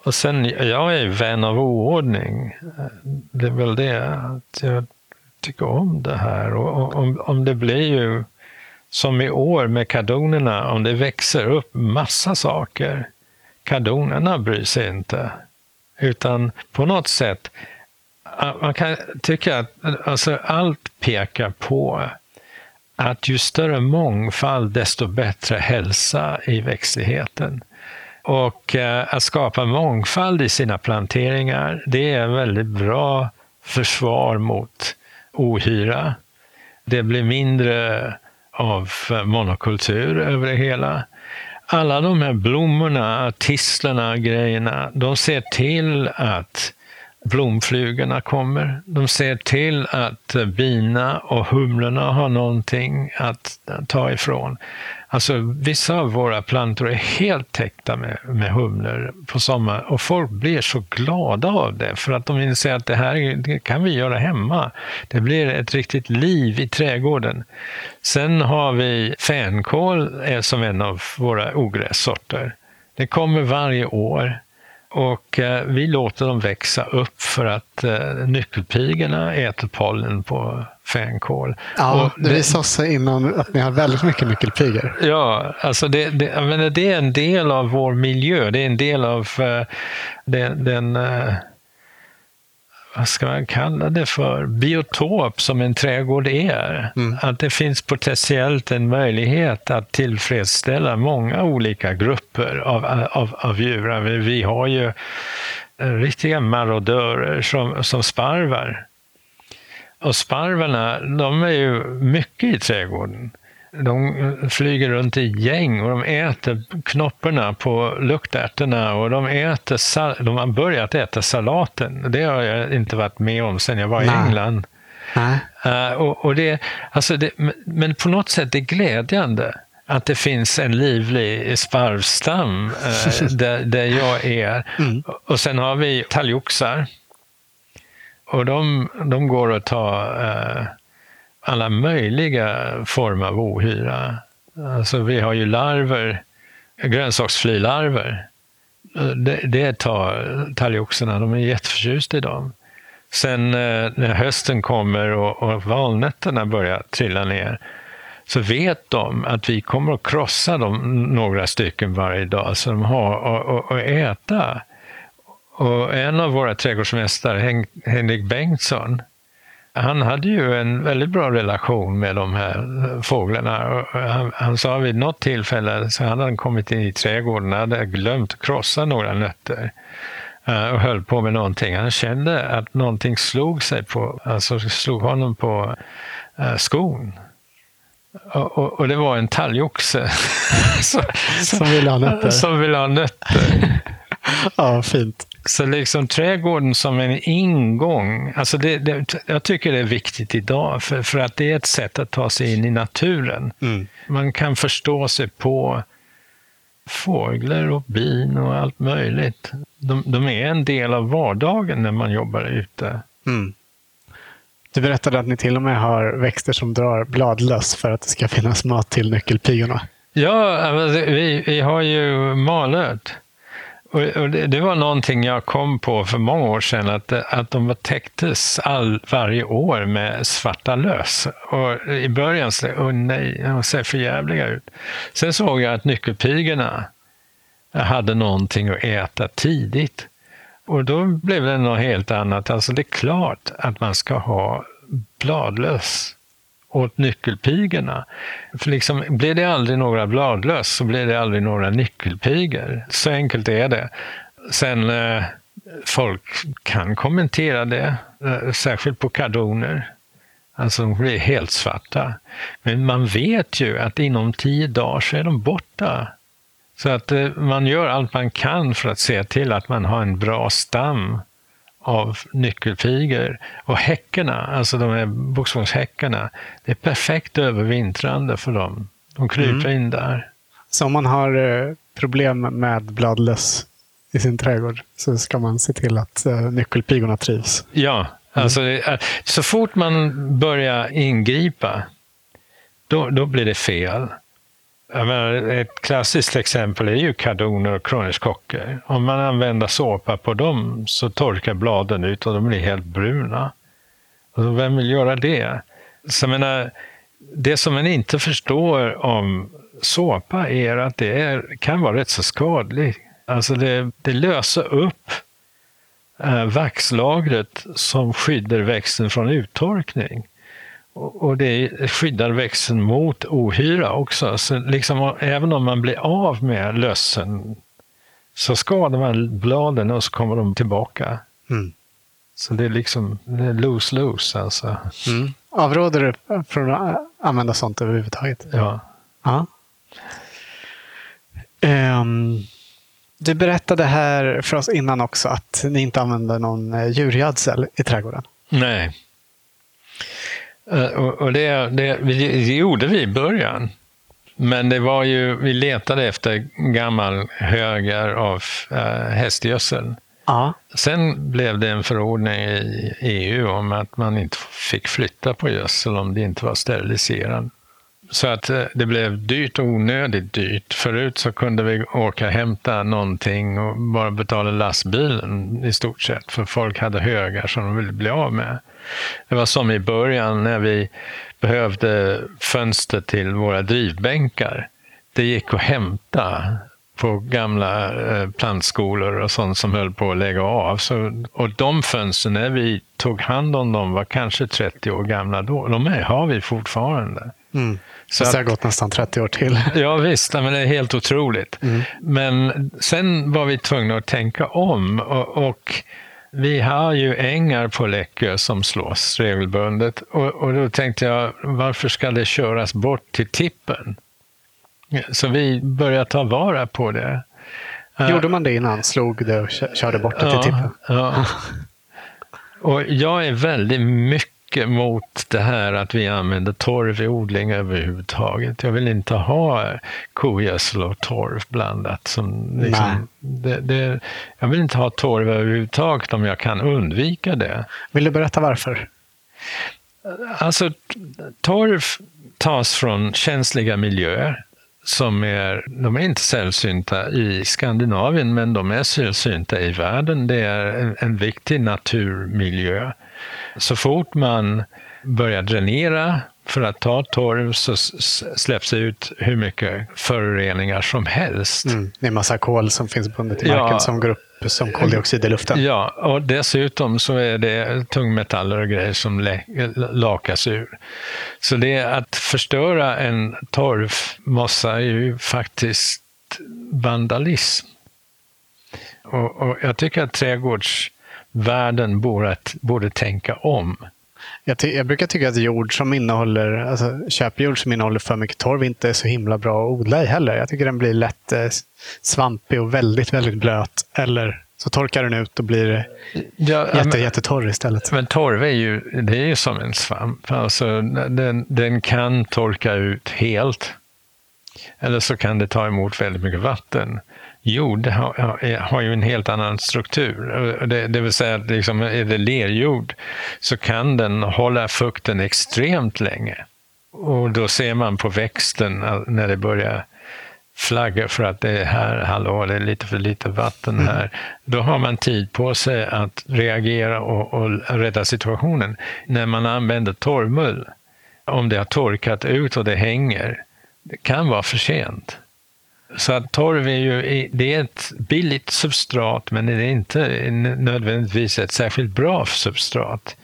Och sen, jag är vän av oordning. Det är väl det, att jag tycker om det här. Och, om, om det blir ju som i år med kardonerna, om det växer upp massa saker, kardonerna bryr sig inte. Utan på något sätt man kan tycka att alltså, allt pekar på att ju större mångfald, desto bättre hälsa i växtligheten. Och eh, att skapa mångfald i sina planteringar, det är en väldigt bra försvar mot ohyra. Det blir mindre av monokultur över det hela. Alla de här blommorna, tistlarna, grejerna, de ser till att blomflugorna kommer. De ser till att bina och humlorna har någonting att ta ifrån. Alltså vissa av våra plantor är helt täckta med, med humlor på sommaren och folk blir så glada av det för att de inser att det här det kan vi göra hemma. Det blir ett riktigt liv i trädgården. Sen har vi fänkål eh, som en av våra ogrässorter. Det kommer varje år. Och eh, vi låter dem växa upp för att eh, nyckelpigorna äter pollen på fänkål. Ja, och det, det visade sig innan att ni har väldigt mycket nyckelpigor. Ja, alltså det, det, menar, det är en del av vår miljö. Det är en del av eh, den, den eh, vad ska man kalla det för, biotop som en trädgård är. Mm. Att det finns potentiellt en möjlighet att tillfredsställa många olika grupper av, av, av djur. Vi har ju riktiga marodörer som, som sparvar. Och sparvarna, de är ju mycket i trädgården. De flyger runt i gäng och de äter knopparna på luktärtorna och de, äter de har börjat äta salaten. Det har jag inte varit med om sedan jag var i Nej. England. Uh, och, och det, alltså det, men på något sätt är det glädjande att det finns en livlig sparvstam uh, där, där jag är. Mm. Och sen har vi talgoxar. Och de, de går att ta uh, alla möjliga former av ohyra. Alltså vi har ju larver, grönsaksflylarver. Det, det tar talgoxarna, de är jätteförtjusta i dem. Sen eh, när hösten kommer och, och valnötterna börjar trilla ner så vet de att vi kommer att krossa dem några stycken varje dag så de har att äta. Och en av våra trädgårdsmästare, Henrik Bengtsson, han hade ju en väldigt bra relation med de här fåglarna. Han, han sa vid något tillfälle så hade han kommit in i trädgården hade glömt krossa några nötter eh, och höll på med någonting. Han kände att någonting slog sig på, alltså slog honom på uh, skon. Och, och, och, det var en talgoxe. som ville ha nötter. Som ville ha nötter. Ja, fint. Så liksom trädgården som en ingång, alltså det, det, jag tycker det är viktigt idag, för, för att det är ett sätt att ta sig in i naturen. Mm. Man kan förstå sig på fåglar och bin och allt möjligt. De, de, är en del av vardagen när man jobbar ute. Mm. Du berättade att ni till och med har växter som drar bladlöss för att det ska finnas mat till nyckelpigorna. Ja, vi, vi har ju malört. Och, det, det, var någonting jag kom på för många år sedan, att, att de täcktes all, varje år med svarta löss. Och I början så oh nej, de ser för jävliga ut. Sen såg jag att nyckelpigorna hade någonting att äta tidigt. Och då blev det något helt annat. Alltså det är klart att man ska ha bladlöss åt nyckelpigorna. För liksom, blir det aldrig några bladlöss så blir det aldrig några nyckelpigor. Så enkelt är det. Sen eh, folk kan kommentera det, eh, särskilt på kardoner. Alltså de blir helt svarta. Men man vet ju att inom tio dagar så är de borta. Så att eh, man gör allt man kan för att se till att man har en bra stam av nyckelpigor. Och häckarna, alltså de här boxfångshäckarna, det är perfekt övervintrande för dem. De kryper mm. in där. Så om man har eh, problem med bladlöss i sin trädgård så ska man se till att eh, nyckelpigorna trivs? Ja, mm. alltså mm. så fort man börjar ingripa, då, då blir det fel. Menar, ett klassiskt exempel är ju kardoner och kronärtskockor. Om man använder såpa på dem så torkar bladen ut och de blir helt bruna. Alltså, vem vill göra det? Så menar, det som man inte förstår om såpa är att det är, kan vara rätt så skadligt. Alltså det, det löser upp eh, vaxlagret som skyddar växten från uttorkning. Och det skyddar växten mot ohyra också. Så liksom, även om man blir av med lössen så skadar man bladen och så kommer de tillbaka. Mm. Så det är liksom lose-lose alltså. Mm. Avråder du från att använda sånt överhuvudtaget? Ja. ja. Um, du berättade här för oss innan också att ni inte använder någon eh, djurgödsel i trädgården. Nej. Eh, och det, det, det gjorde vi i början. Men det var ju, vi letade efter gammal högar av äh, hästgödsel. Ja. Sen blev det en förordning i EU om att man inte fick flytta på gödsel om det inte var steriliserad. Så att eh, det blev dyrt och onödigt dyrt. Förut så kunde vi åka och hämta någonting och bara betala lastbilen i stort sett. För folk hade högar som de ville bli av med. Det var som i början när vi behövde fönster till våra drivbänkar. Det gick att hämta på gamla eh, plantskolor och sånt som höll på att lägga av. Så, och de fönstren, när vi tog hand om dem, var kanske 30 år gamla då. De är, har vi fortfarande. Mm. Så det har gått nästan 30 år till. Ja visst, men det är helt otroligt. Mm. Men sen var vi tvungna att tänka om. och, och vi har ju ängar på Läckö som slås regelbundet och, och då tänkte jag, varför ska det köras bort till tippen? Så vi började ta vara på det. Gjorde man det innan? Slog det och körde bort det till ja, tippen? Ja. Och jag är väldigt mycket mycket mot det här att vi använder torv i odling överhuvudtaget. Jag vill inte ha kogödsel och torv blandat. Som liksom, det, det, jag vill inte ha torv överhuvudtaget om jag kan undvika det. Vill du berätta varför? Alltså, torv tas från känsliga miljöer som är, de är inte sällsynta i Skandinavien, men de är sällsynta i världen. Det är en, en viktig naturmiljö. Så fort man börjar dränera för att ta torv så släpps det ut hur mycket föroreningar som helst. Mm, det är massa kol som finns bundet i marken ja, som går upp som koldioxid i luften. Ja, och dessutom så är det tungmetaller och grejer som lakas ur. Så det är att förstöra en torvmossa är ju faktiskt vandalism. Och, och jag tycker att trädgårds världen borde, borde tänka om. Jag, jag, brukar tycka att jord som innehåller, alltså köpjord som innehåller för mycket torv inte är så himla bra att odla i heller. Jag tycker den blir lätt eh, svampig och väldigt, väldigt blöt. Eller så torkar den ut och blir ja, jätte, men, jättetorr istället. Men torv är ju, det är ju som en svamp. Alltså, den, den kan torka ut helt. Eller så kan det ta emot väldigt mycket vatten jord har, har ju en helt annan struktur. Det, det vill säga liksom, är det lerjord så kan den hålla fukten extremt länge. Och då ser man på växten när det börjar flagga för att det är här, hallå, det är lite för lite vatten mm. här. Mm. Då har man tid på sig att reagera och, och rädda situationen. När man använder torvmull, om det har torkat ut och det hänger, det kan vara för sent. Så att torv är ju det är ett billigt substrat, men det är inte nödvändigtvis ett särskilt bra substrat.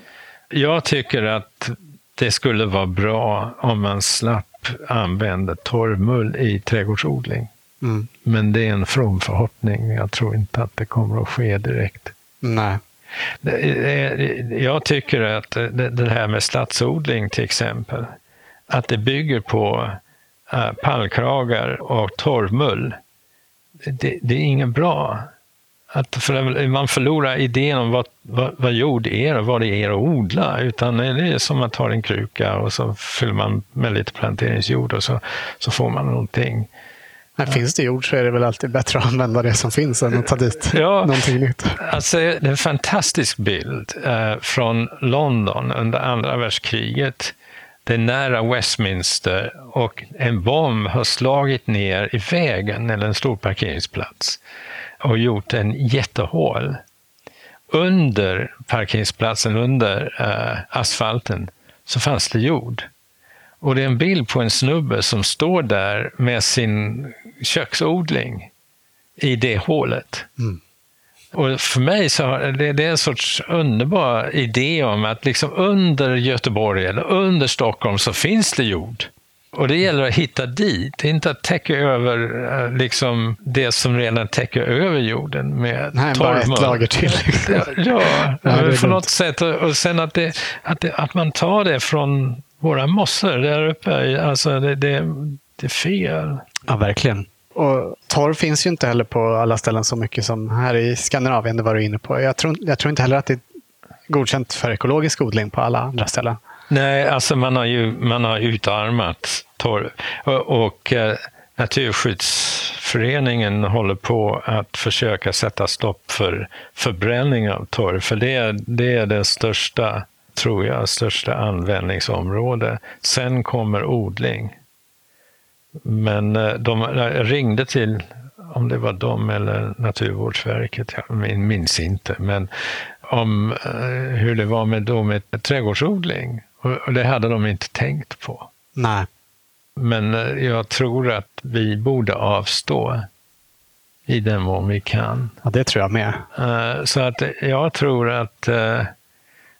Jag tycker att det skulle vara bra om man slapp använda torvmull i trädgårdsodling. Mm. Men det är en from förhoppning. Jag tror inte att det kommer att ske direkt. Nej. Jag tycker att det här med stadsodling till exempel, att det bygger på pallkragar och torvmull. det, det är inget bra. Att för man förlorar idén om vad, vad, vad jord är och vad det är att odla. Utan det är som att ta en kruka och så fyller man med lite planteringsjord och så, så får man någonting. Men finns det jord så är det väl alltid bättre att använda det som finns än att ta dit ja, någonting nytt. Alltså, det är en fantastisk bild eh, från London under andra världskriget. Det är nära Westminster och en bomb har slagit ner i vägen, eller en stor parkeringsplats, och gjort en jättehål. Under parkeringsplatsen, under eh, asfalten, så fanns det jord. Och det är en bild på en snubbe som står där med sin köksodling i det hålet. Mm. Och för mig så är det, det är en sorts underbar idé om att liksom under Göteborg eller under Stockholm så finns det jord. Och det gäller att hitta dit, inte att täcka över eh, liksom, det som redan täcker över jorden med Nej, bara ett lager till. ja, ja på något sätt. Och sen att, det, att, det, att man tar det från våra mossor där uppe, alltså det, det, det är fel. Ja, verkligen. Och torv finns ju inte heller på alla ställen så mycket som här i Skandinavien, det var du inne på. Jag tror, jag tror inte heller att det är godkänt för ekologisk odling på alla andra ställen. Nej, alltså man har ju man har utarmat torv. Och, och eh, Naturskyddsföreningen håller på att försöka sätta stopp för förbränning av torv, för det, det är det största, tror jag, största användningsområde. Sen kommer odling. Men eh, de ringde till, om det var de eller Naturvårdsverket, jag minns inte, men om eh, hur det var med, då med trädgårdsodling. Och det hade de inte tänkt på. Nej. Men eh, jag tror att vi borde avstå i den mån vi kan. Ja, det tror jag med. Så att jag tror att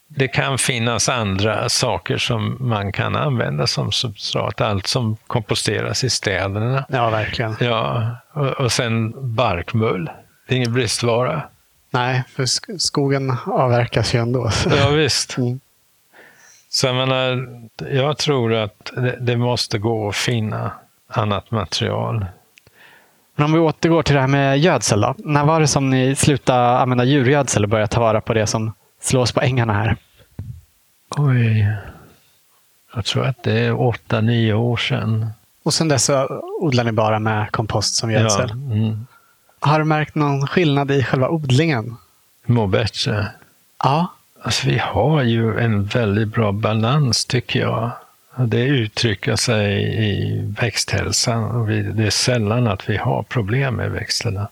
det kan finnas andra saker som man kan använda som substrat. Allt som komposteras i städerna. Ja, verkligen. Ja, och, och sen barkmull. Det är ingen bristvara. Nej, för skogen avverkas ju ändå. Ja, visst. Mm. Så jag menar, jag tror att det, det måste gå att finna annat material. Men om vi återgår till det här med gödsel då. När var det som ni slutade använda djurgödsel och började ta vara på det som slås på ängarna här? Oj. Jag tror att det är åtta, nio år sedan. Och sen dess så odlar ni bara med kompost som gödsel? Ja, mm. Har du märkt någon skillnad i själva odlingen? Mår bättre. Ja. Alltså, vi har ju en väldigt bra balans tycker jag. Det uttrycker sig i växthälsan och det är sällan att vi har problem med växterna.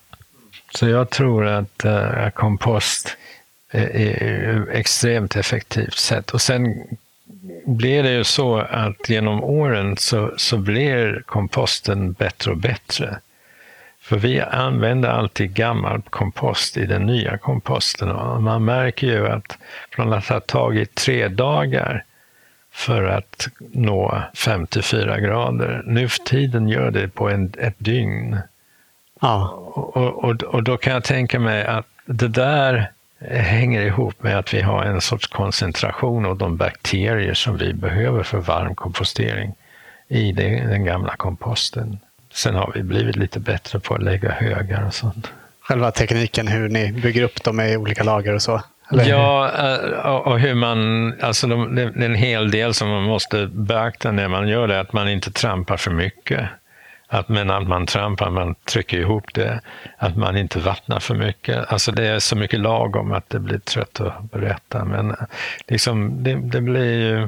Så jag tror att uh, kompost extremt effektivt sätt. Och sen blir det ju så att genom åren så, så blir komposten bättre och bättre. För vi använder alltid gammal kompost i den nya komposten och man märker ju att från att ha tagit tre dagar för att nå 54 grader, nu för tiden gör det på en, ett dygn. Ja. Och, och, och då kan jag tänka mig att det där hänger ihop med att vi har en sorts koncentration av de bakterier som vi behöver för varm kompostering i den gamla komposten. Sen har vi blivit lite bättre på att lägga högar och sånt. Själva tekniken hur ni bygger upp dem i olika lager och så? Eller? Ja, eh, och hur man, alltså det är en hel del som man måste beakta när man gör det, att man inte trampar för mycket. Att, men att man trampar, man trycker ihop det. Att man inte vattnar för mycket. Alltså det är så mycket lagom att det blir trött att berätta. Men eh, liksom, det, det blir ju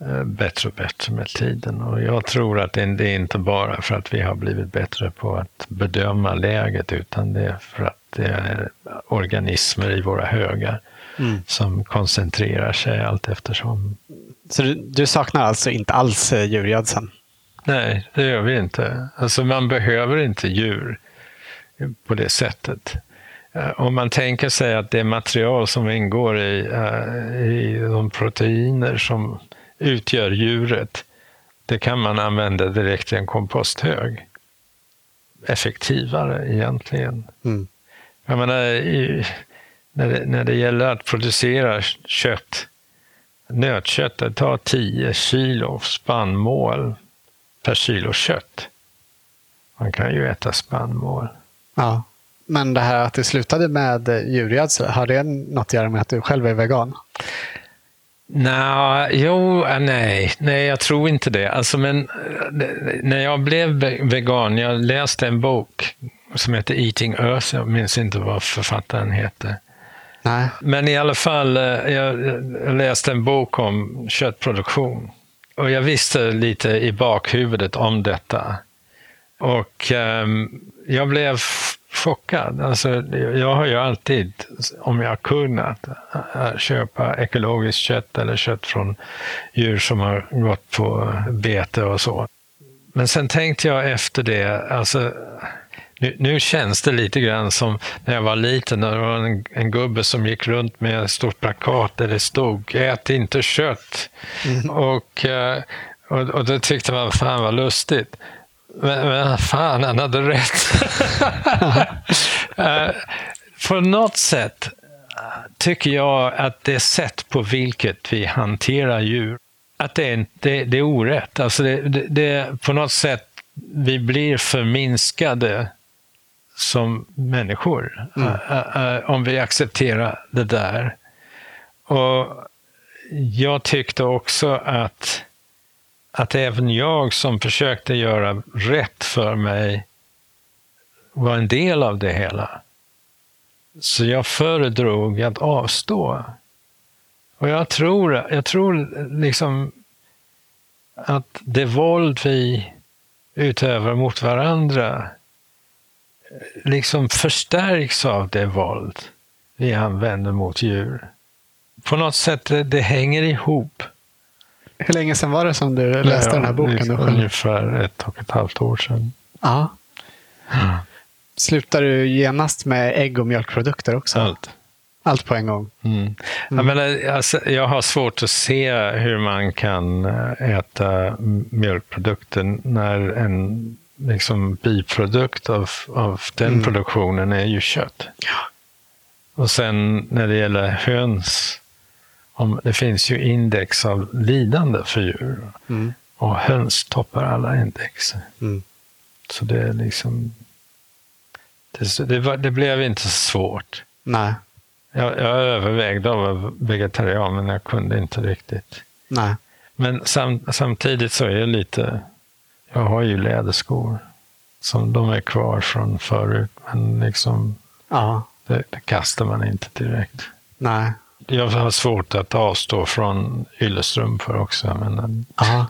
eh, bättre och bättre med tiden. Och jag tror att det är inte bara för att vi har blivit bättre på att bedöma läget, utan det är för att det är organismer i våra högar mm. som koncentrerar sig allt eftersom. Så du, du saknar alltså inte alls eh, djurgödseln? Nej, det gör vi inte. Alltså man behöver inte djur på det sättet. Eh, om man tänker sig att det material som ingår i, eh, i de proteiner som utgör djuret, det kan man använda direkt i en komposthög. Effektivare egentligen. Mm. Jag menar, i, när, det, när det gäller att producera kött, nötkött, det tar 10 kilo spannmål per kilo kött. Man kan ju äta spannmål. Ja. Men det här att det slutade med djurrädsla, har det något att göra med att du själv är vegan? Nej, jo, eh, nej, nej, jag tror inte det. Alltså, men eh, när jag blev vegan, jag läste en bok som heter Eating Earth, jag minns inte vad författaren heter. Nej. Men i alla fall, eh, jag läste en bok om köttproduktion. Och jag visste lite i bakhuvudet om detta. Och um, jag blev chockad. Alltså, jag har ju alltid, om jag kunnat, eh, köpa ekologiskt kött eller kött från djur som har gått på bete och så. Men sen tänkte jag efter det, alltså, nu, nu, känns det lite grann som när jag var liten, när det var en, en gubbe som gick runt med ett stort plakat där det stod ”Ät inte kött”. Mm. Och, eh, och, och då tyckte man, fan vad lustigt. Men, men fan, han hade rätt. uh, på något sätt tycker jag att det sätt på vilket vi hanterar djur, att det är, det, det är orätt. Alltså det, det, det, på något sätt, vi blir förminskade som människor mm. uh, uh, om vi accepterar det där. Och jag tyckte också att att även jag som försökte göra rätt för mig var en del av det hela. Så jag föredrog att avstå. Och jag tror, jag tror liksom att det våld vi utövar mot varandra liksom förstärks av det våld vi använder mot djur. På något sätt, det, hänger ihop. Hur länge sedan var det som du läste ja, den här boken? Ungefär ett och ett halvt år sedan. Ja. Mm. Slutar du genast med ägg och mjölkprodukter också? Allt. Allt på en gång? Mm. Mm. Jag, menar, alltså, jag har svårt att se hur man kan eh, äta mjölkprodukter när en liksom, biprodukt av, av den mm. produktionen är ju kött. Ja. Och sen när det gäller höns om, det finns ju index av lidande för djur. Mm. Och höns toppar alla index. Mm. Så det är liksom... Det, det, var, det, blev inte så svårt. Nej. Jag, jag övervägde att vara vegetarian, men jag kunde inte riktigt. Nej. Men sam, samtidigt så är jag lite... Jag har ju läderskor. Som de är kvar från förut, men liksom... Ja. Det, det kastar man inte direkt. Nej. Jag har svårt att avstå från yllestrumpor också. Men...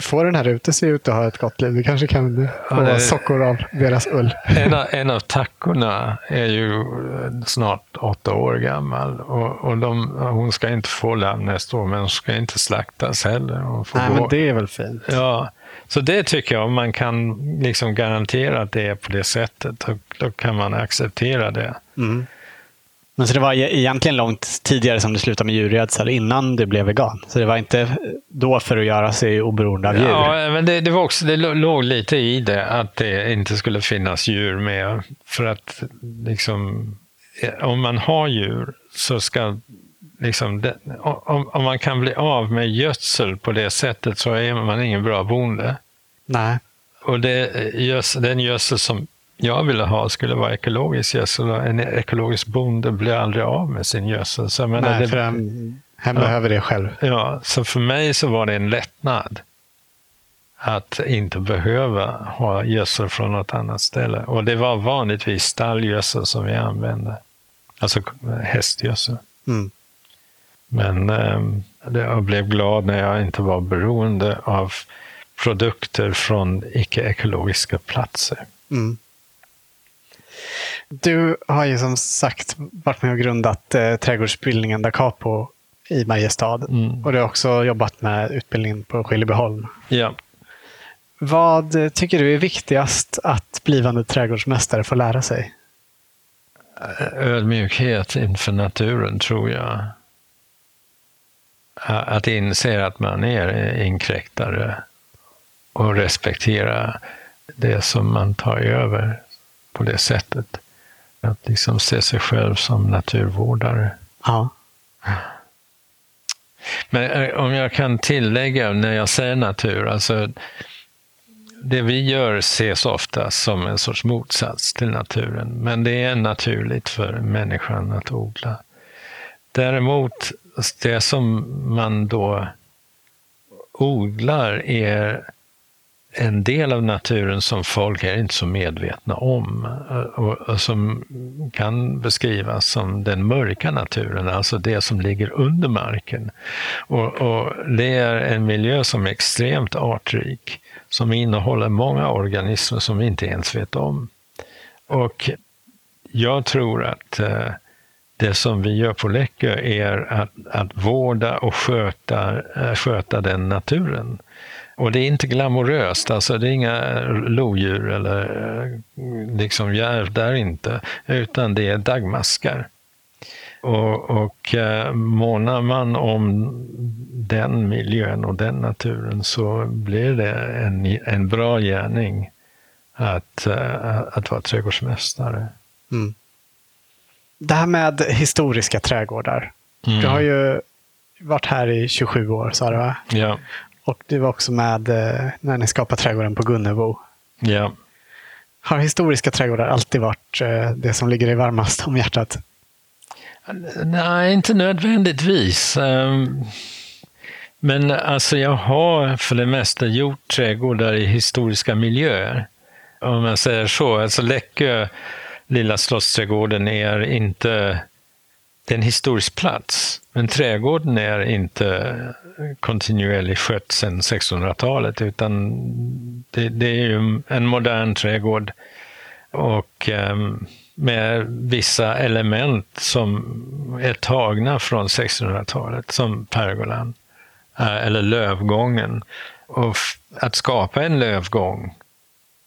Får den här ute se ut att ha ett gott liv? Du kanske kan få ja, sockor av deras ull. En av, en av tackorna är ju snart åtta år gammal. Och, och de, hon ska inte få lamm nästa år, men hon ska inte slaktas heller. Nej, gå. men det är väl fint. Ja, så det tycker jag, om man kan liksom garantera att det är på det sättet, då, då kan man acceptera det. Mm. Men så det var egentligen långt tidigare som du slutade med djurrädsla, innan du blev vegan? Så det var inte då för att göra sig oberoende av djur? Ja, men det, det, var också, det låg lite i det, att det inte skulle finnas djur med. För att liksom, om man har djur så ska Liksom, det, om, om, man kan bli av med gödsel på det sättet så är man ingen bra bonde. Nej. Och det, den gödsel som jag ville ha skulle vara ekologisk gödsel. En ekologisk bonde blir aldrig av med sin gödsel. Så menar, Nej, det, för han, han ja, behöver det själv. Ja, så för mig så var det en lättnad att inte behöva ha gödsel från något annat ställe. Och det var vanligtvis stallgödsel som vi använde. Alltså hästgödsel. Mm. Men eh, jag blev glad när jag inte var beroende av produkter från icke-ekologiska platser. Mm. Du har ju som sagt varit med och grundat eh, trädgårdsutbildningen Da Capo i Mariestad. Mm. Och du har också jobbat med utbildningen på Skillebyholm. Ja. Vad tycker du är viktigast att blivande trädgårdsmästare får lära sig? Ödmjukhet inför naturen, tror jag. Att inse att man är inkräktare och respektera det som man tar över på det sättet. Att liksom se sig själv som naturvårdare. Ja. Men eh, om jag kan tillägga när jag säger natur, alltså det vi gör ses ofta som en sorts motsats till naturen, men det är naturligt för människan att odla. Däremot, det som man då odlar är en del av naturen som folk är inte så medvetna om eh, och, som kan beskrivas som den mörka naturen, alltså det som ligger under marken. Och, och det är en miljö som är extremt artrik, som innehåller många organismer som vi inte ens vet om. Och jag tror att eh, det som vi gör på Läckö är att, att vårda och sköta, eh, sköta den naturen. Och det är inte glamoröst, alltså det är inga lodjur eller eh, liksom järv där inte, utan det är dagmaskar. Och, och eh, månar man om den miljön och den naturen så blir det en, en bra gärning att, eh, att vara trädgårdsmästare. Mm. Det här med historiska trädgårdar. Mm. Du har ju varit här i 27 år, sa du va? Ja. Och du var också med eh, när ni skapade trädgården på Gunnebo. Ja. Har historiska trädgårdar alltid varit eh, det som ligger dig varmast om hjärtat? Nej, inte nödvändigtvis. Ehm, men alltså jag har för det mesta gjort trädgårdar i historiska miljöer. Om man säger så. Alltså Läckö, Lilla Slottsträdgården, är inte det är en historisk plats. Men trädgården är inte kontinuerligt skött sedan 1600-talet, utan det, det, är ju en modern trädgård. Och ehm, med vissa element som är tagna från 1600-talet, som pergolan, eh, eller lövgången. Och att skapa en lövgång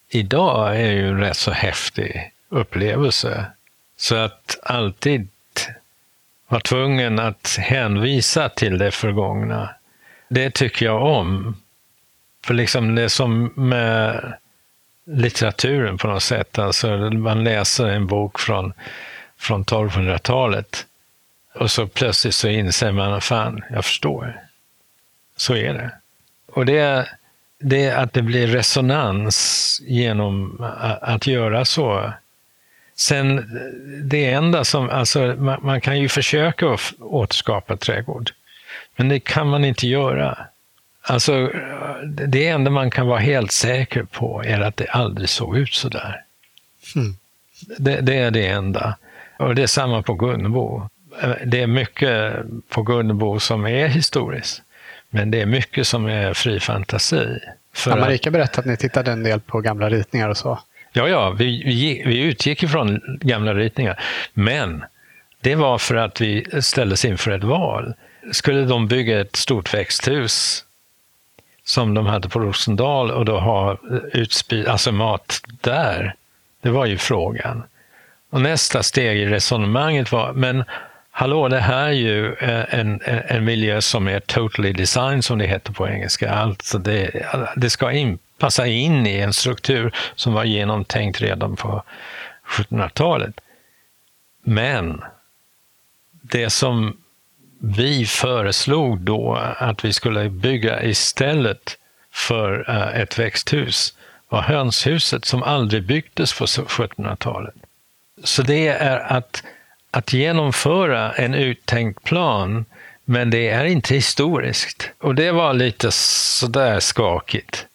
idag är ju en rätt så häftig upplevelse. Så att alltid vara tvungen att hänvisa till det förgångna. Det tycker jag om. För liksom det är som med litteraturen på något sätt. Alltså man läser en bok från, från 1200-talet och så plötsligt så inser man, fan, jag förstår. Så är det. Och det, det är att det blir resonans genom att göra så. Sen det enda som, alltså man, man kan ju försöka återskapa trädgård, men det kan man inte göra. Alltså, det enda man kan vara helt säker på är att det aldrig såg ut så där. Mm. Det, det, är det enda. Och det är samma på Gunnebo. Det är mycket på Gunnebo som är historiskt, men det är mycket som är fri fantasi. För ja, Marika berättade att ni tittade en del på gamla ritningar och så. Ja, ja, vi, vi, vi utgick ifrån gamla ritningar. Men det var för att vi ställdes inför ett val. Skulle de bygga ett stort växthus som de hade på Rosendal och då ha eh, utspy, alltså mat där? Det var ju frågan. Och nästa steg i resonemanget var, men hallå, det här är ju eh, en, en miljö som är totally designed, som det heter på engelska. Alltså det, det ska in, passa in i en struktur som var genomtänkt redan på 1700-talet. Men det som vi föreslog då att vi skulle bygga istället för eh, ett växthus var hönshuset som aldrig byggdes på 1700-talet. Så det är att, att genomföra en uttänkt plan, men det är inte historiskt. Och det var lite sådär skakigt.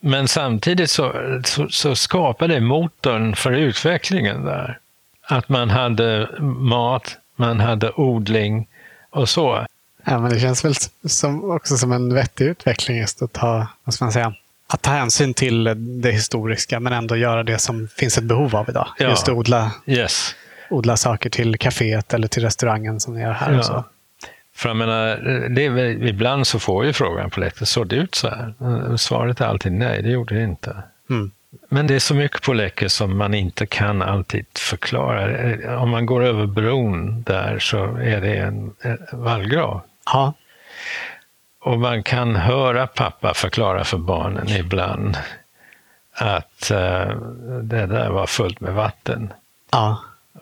Men samtidigt så, så, så skapade motorn för utvecklingen där. Att man hade mat, man hade odling och så. Ja, men det känns väl som, också som en vettig utveckling just att ta, vad ska man säga, att ta hänsyn till det historiska men ändå göra det som finns ett behov av idag. Ja. Just odla, yes. odla saker till kaféet eller till restaurangen som ni gör här. Ja. Och så. För jag menar, det är, ibland så får ju frågan på Läckö, såg det ut så här? Svaret är alltid nej, det gjorde det inte. Mm. Men det är så mycket på Läckö som man inte kan alltid förklara. Om man går över bron där så är det en, en vallgrav. Ja. Och man kan höra pappa förklara för barnen ibland att uh, det där var fullt med vatten. Ja.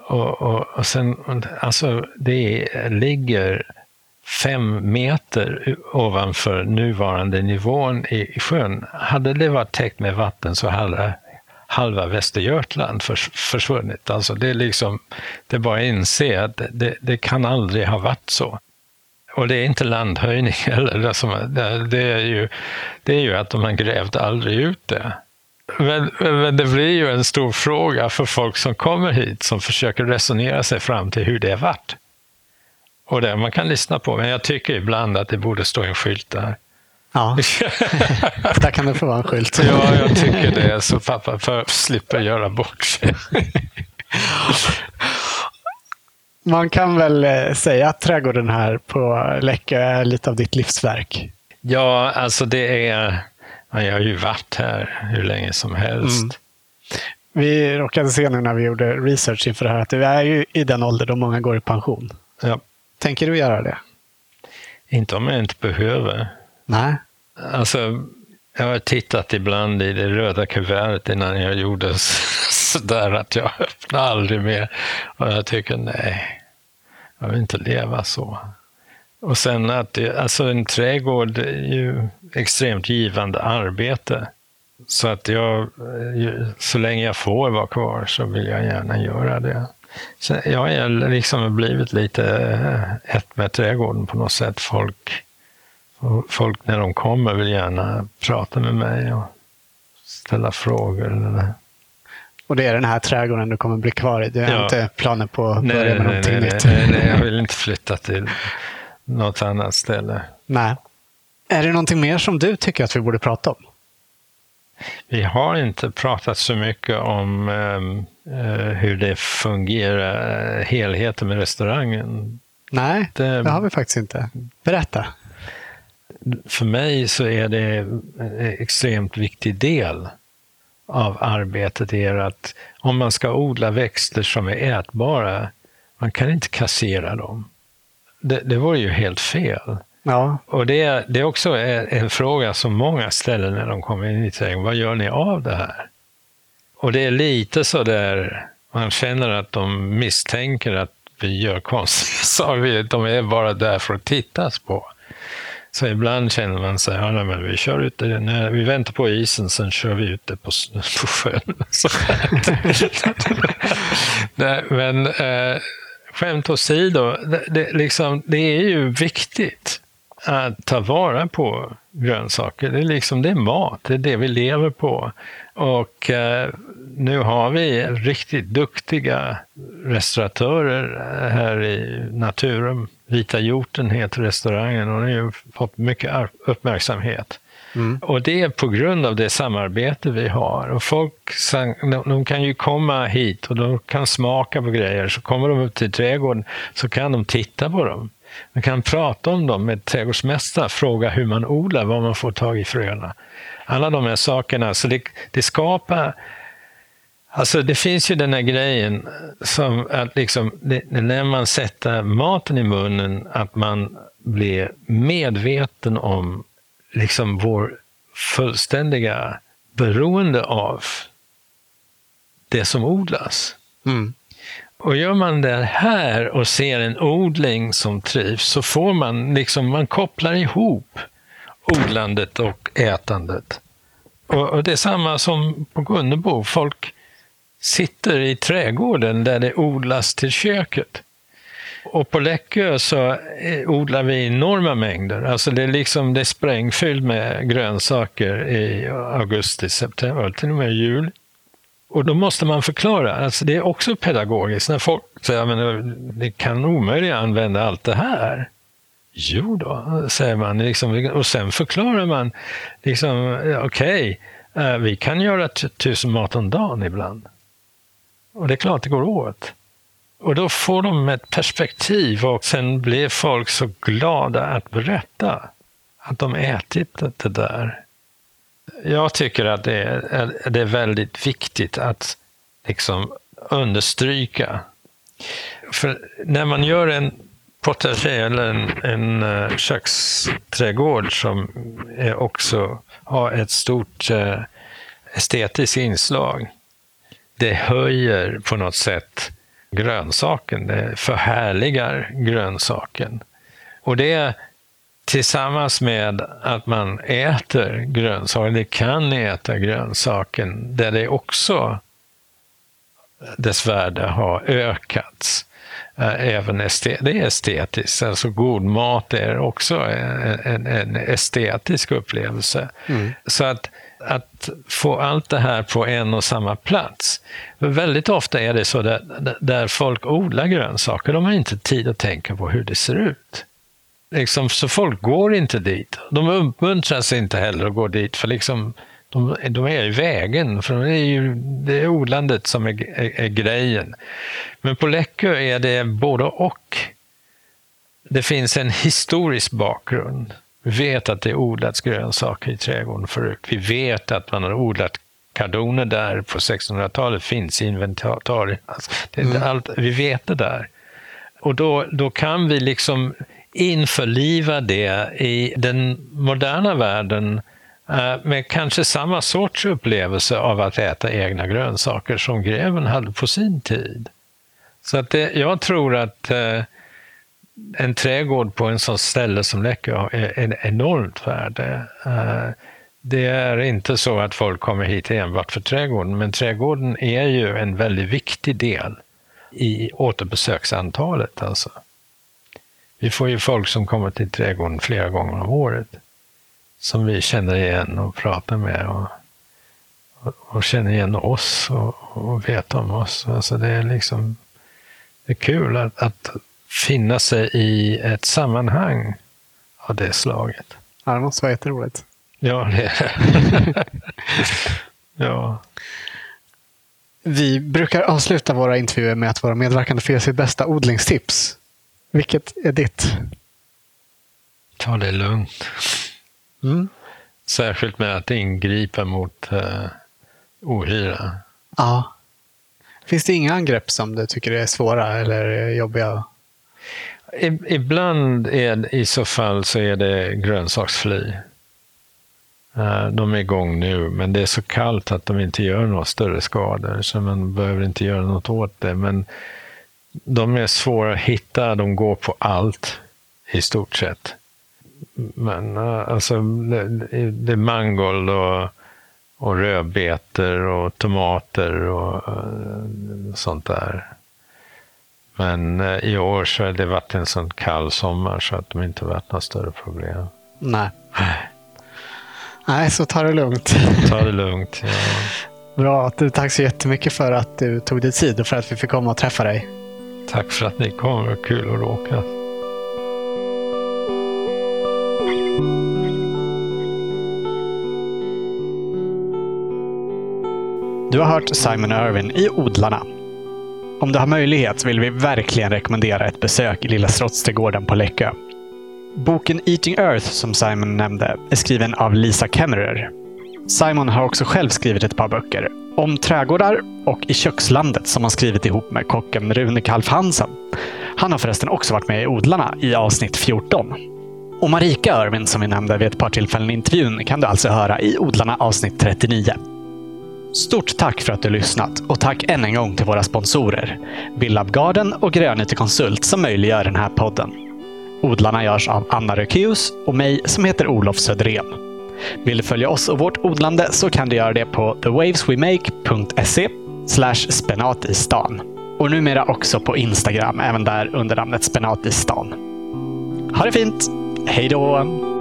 Och, och, och sen, alltså det ligger fem meter ovanför nuvarande nivån i sjön. Hade det varit täckt med vatten så hade halva Västergötland försvunnit. Alltså det är liksom, det är bara att inse att det, det kan aldrig ha varit så. Och det är inte landhöjning heller. Det, är ju, det är ju att de har grävt aldrig ut det. Men, men, det blir ju en stor fråga för folk som kommer hit som försöker resonera sig fram till hur det har varit. Och det man kan lyssna på, men jag tycker ibland att det borde stå en skylt där. Ja, där kan det få vara en skylt. ja, jag tycker det, så pappa för slipper göra bort sig. Man kan väl eh, säga att trädgården här på Läckö är lite av ditt livsverk? Ja, alltså det är... Jag har ju varit här hur länge som helst. Mm. Vi råkade se nu när vi gjorde research inför det här att du är ju i den ålder då många går i pension. Ja. Tänker du göra det? Inte om jag inte behöver. Nej. Alltså, jag har tittat ibland i det röda kuvertet innan jag gjorde sådär att jag öppnar aldrig mer. Och jag tycker nej, jag vill inte leva så. Och sen att det, alltså en trädgård är ju extremt givande arbete. Så att jag, så länge jag får vara kvar så vill jag gärna göra det. Så jag har liksom blivit lite ett med trädgården på något sätt. Folk folk när de kommer vill gärna prata med mig och ställa frågor. Och det är den här trädgården du kommer bli kvar i? Du har ja. inte planer på att börja med någonting nej, nytt? Nej, nej, jag vill inte flytta till något annat ställe. Nej. Är det någonting mer som du tycker att vi borde prata om? Vi har inte pratat så mycket om um, hur det fungerar, uh, helheten med restaurangen. Nej, det, det har vi faktiskt inte. Berätta för mig så är det en extremt viktig del av arbetet är att om man ska odla växter som är ätbara, man kan inte kassera dem. Det, det vore ju helt fel. Ja. Och det, det är också en fråga som många ställer när de kommer in i trädgården. Vad gör ni av det här? Och det är lite så där, man känner att de misstänker att vi gör konstiga saker. De är bara där för att tittas på. Så ibland känner man sig, ja, men vi kör ut det, nej, vi väntar på isen, sen kör vi ut det på, på sjön. Nej, men eh, skämt åsido, det, det, liksom, det är ju viktigt att ta vara på grönsaker. Det är, liksom, det är mat, det är det vi lever på. Och eh, nu har vi riktigt duktiga restauratörer här i Naturum. Vita hjorten heter restaurangen och den har fått mycket uppmärksamhet. Mm. Och det är på grund av det samarbete vi har. Och folk de kan ju komma hit och de kan smaka på grejer. Så kommer de upp till trädgården så kan de titta på dem. Man kan prata om dem med trädgårdsmästare, fråga hur man odlar, var man får tag i fröna. Alla de här sakerna. Så det, det skapar Alltså det finns ju den här grejen som att liksom, det, när man sätter maten i munnen, att man blir medveten om liksom vår fullständiga beroende av det som odlas. Mm. Och gör man det här och ser en odling som trivs så får man liksom, man kopplar ihop odlandet och ätandet. Och, och det är samma som på Gunnebo. Folk sitter i trädgården där det odlas till köket. Och på Läckö så eh, odlar vi enorma mängder. Alltså det är liksom det är sprängfyllt med grönsaker i augusti, september, till och med jul. Och då måste man förklara, alltså det är också pedagogiskt. När folk säger att det eh, kan omöjligt använda allt det här. Jo då, säger man. Liksom, och sen förklarar man, liksom, okej, okay, vi kan göra tusen mat om dagen ibland. Och det är klart det går åt. Och då får de ett perspektiv och sen blir folk så glada att berätta att de ätit det där. Jag tycker att det är, det är väldigt viktigt att liksom understryka. För när man gör en potager eller en, en eh, köksträdgård som är också har ett stort eh, estetiskt inslag det höjer på något sätt grönsaken, det förhärligar grönsaken. Och det tillsammans med att man äter grönsaker, eller kan äta grönsaken, där det också dess värde har ökats. Eh, även estet, det är estetiskt, alltså god mat är också en, en, en estetisk upplevelse. Mm. Så att, att få allt det här på en och samma plats. Väldigt ofta är det så där, där folk odlar grönsaker, de har inte tid att tänka på hur det ser ut. Liksom, så folk går inte dit. De uppmuntras inte heller att gå dit, för liksom, de, de är i vägen. För det är ju det är odlandet som är, är, är grejen. Men på Läckö är det både och. Det finns en historisk bakgrund. Vi vet att det odlats grönsaker i trädgården förut. Vi vet att man har odlat kardoner där på 1600-talet, finns inventarier. Alltså, mm. allt, vi vet det där. Och då, då kan vi liksom införliva det i den moderna världen eh, med kanske samma sorts upplevelse av att äta egna grönsaker som greven hade på sin tid. Så att det, jag tror att eh, en trädgård på en sån ställe som Läckö har ett enormt värde. Eh, det är inte så att folk kommer hit enbart för trädgården, men trädgården är ju en väldigt viktig del i återbesöksantalet. Alltså. Vi får ju folk som kommer till trädgården flera gånger om året. Som vi känner igen och pratar med och, och, och känner igen oss och, och, vet om oss. Alltså det är liksom det är kul att, att finna sig i ett sammanhang av det slaget. Ja, det måste vara jätteroligt. Ja, det är det. ja. Vi brukar avsluta våra intervjuer med att våra medverkande får ge sitt bästa odlingstips. Vilket är ditt? Ta det lugnt. Mm. Särskilt med att ingripa mot uh, ohyra. Ja. Finns det inga angrepp som du tycker är svåra eller jobbiga? Ibland är i så fall så är det grönsaksfly. Eh, de är igång nu, men det är så kallt att de inte gör några större skador, så man behöver inte göra något åt det. Men de är svåra att hitta, de går på allt i stort sett. Men eh, alltså, det, är mangold och, och rödbetor och tomater och eh, sånt där. Men uh, i år så har det varit en sån kall sommar så att de inte varit några större problem. Nej. Nej, så ta det lugnt. Ta det lugnt, ja. Bra. Du, tack så jättemycket för att du tog dig tid och för att vi fick komma och träffa dig. Tack för att ni kom. Det var kul att råka. Du har hört Simon Irwin i Odlarna. Om du har möjlighet vill vi verkligen rekommendera ett besök i Lilla Slottsträdgården på Läckö. Boken Eating Earth, som Simon nämnde, är skriven av Lisa Kemmerer. Simon har också själv skrivit ett par böcker. Om trädgårdar och I kökslandet som han skrivit ihop med kocken Rune Kalf Hansen. Han har förresten också varit med i Odlarna i avsnitt 14. Och Marika Örvin som vi nämnde vid ett par tillfällen i intervjun kan du alltså höra i Odlarna avsnitt 39. Stort tack för att du lyssnat och tack än en gång till våra sponsorer Billab Garden och Grönyte Konsult som möjliggör den här podden. Odlarna görs av Anna Rökeus och mig som heter Olof Söderén. Vill du följa oss och vårt odlande så kan du göra det på thewaveswemake.se spenat i stan. Och numera också på Instagram, även där under namnet spenat i stan. Ha det fint! Hej då!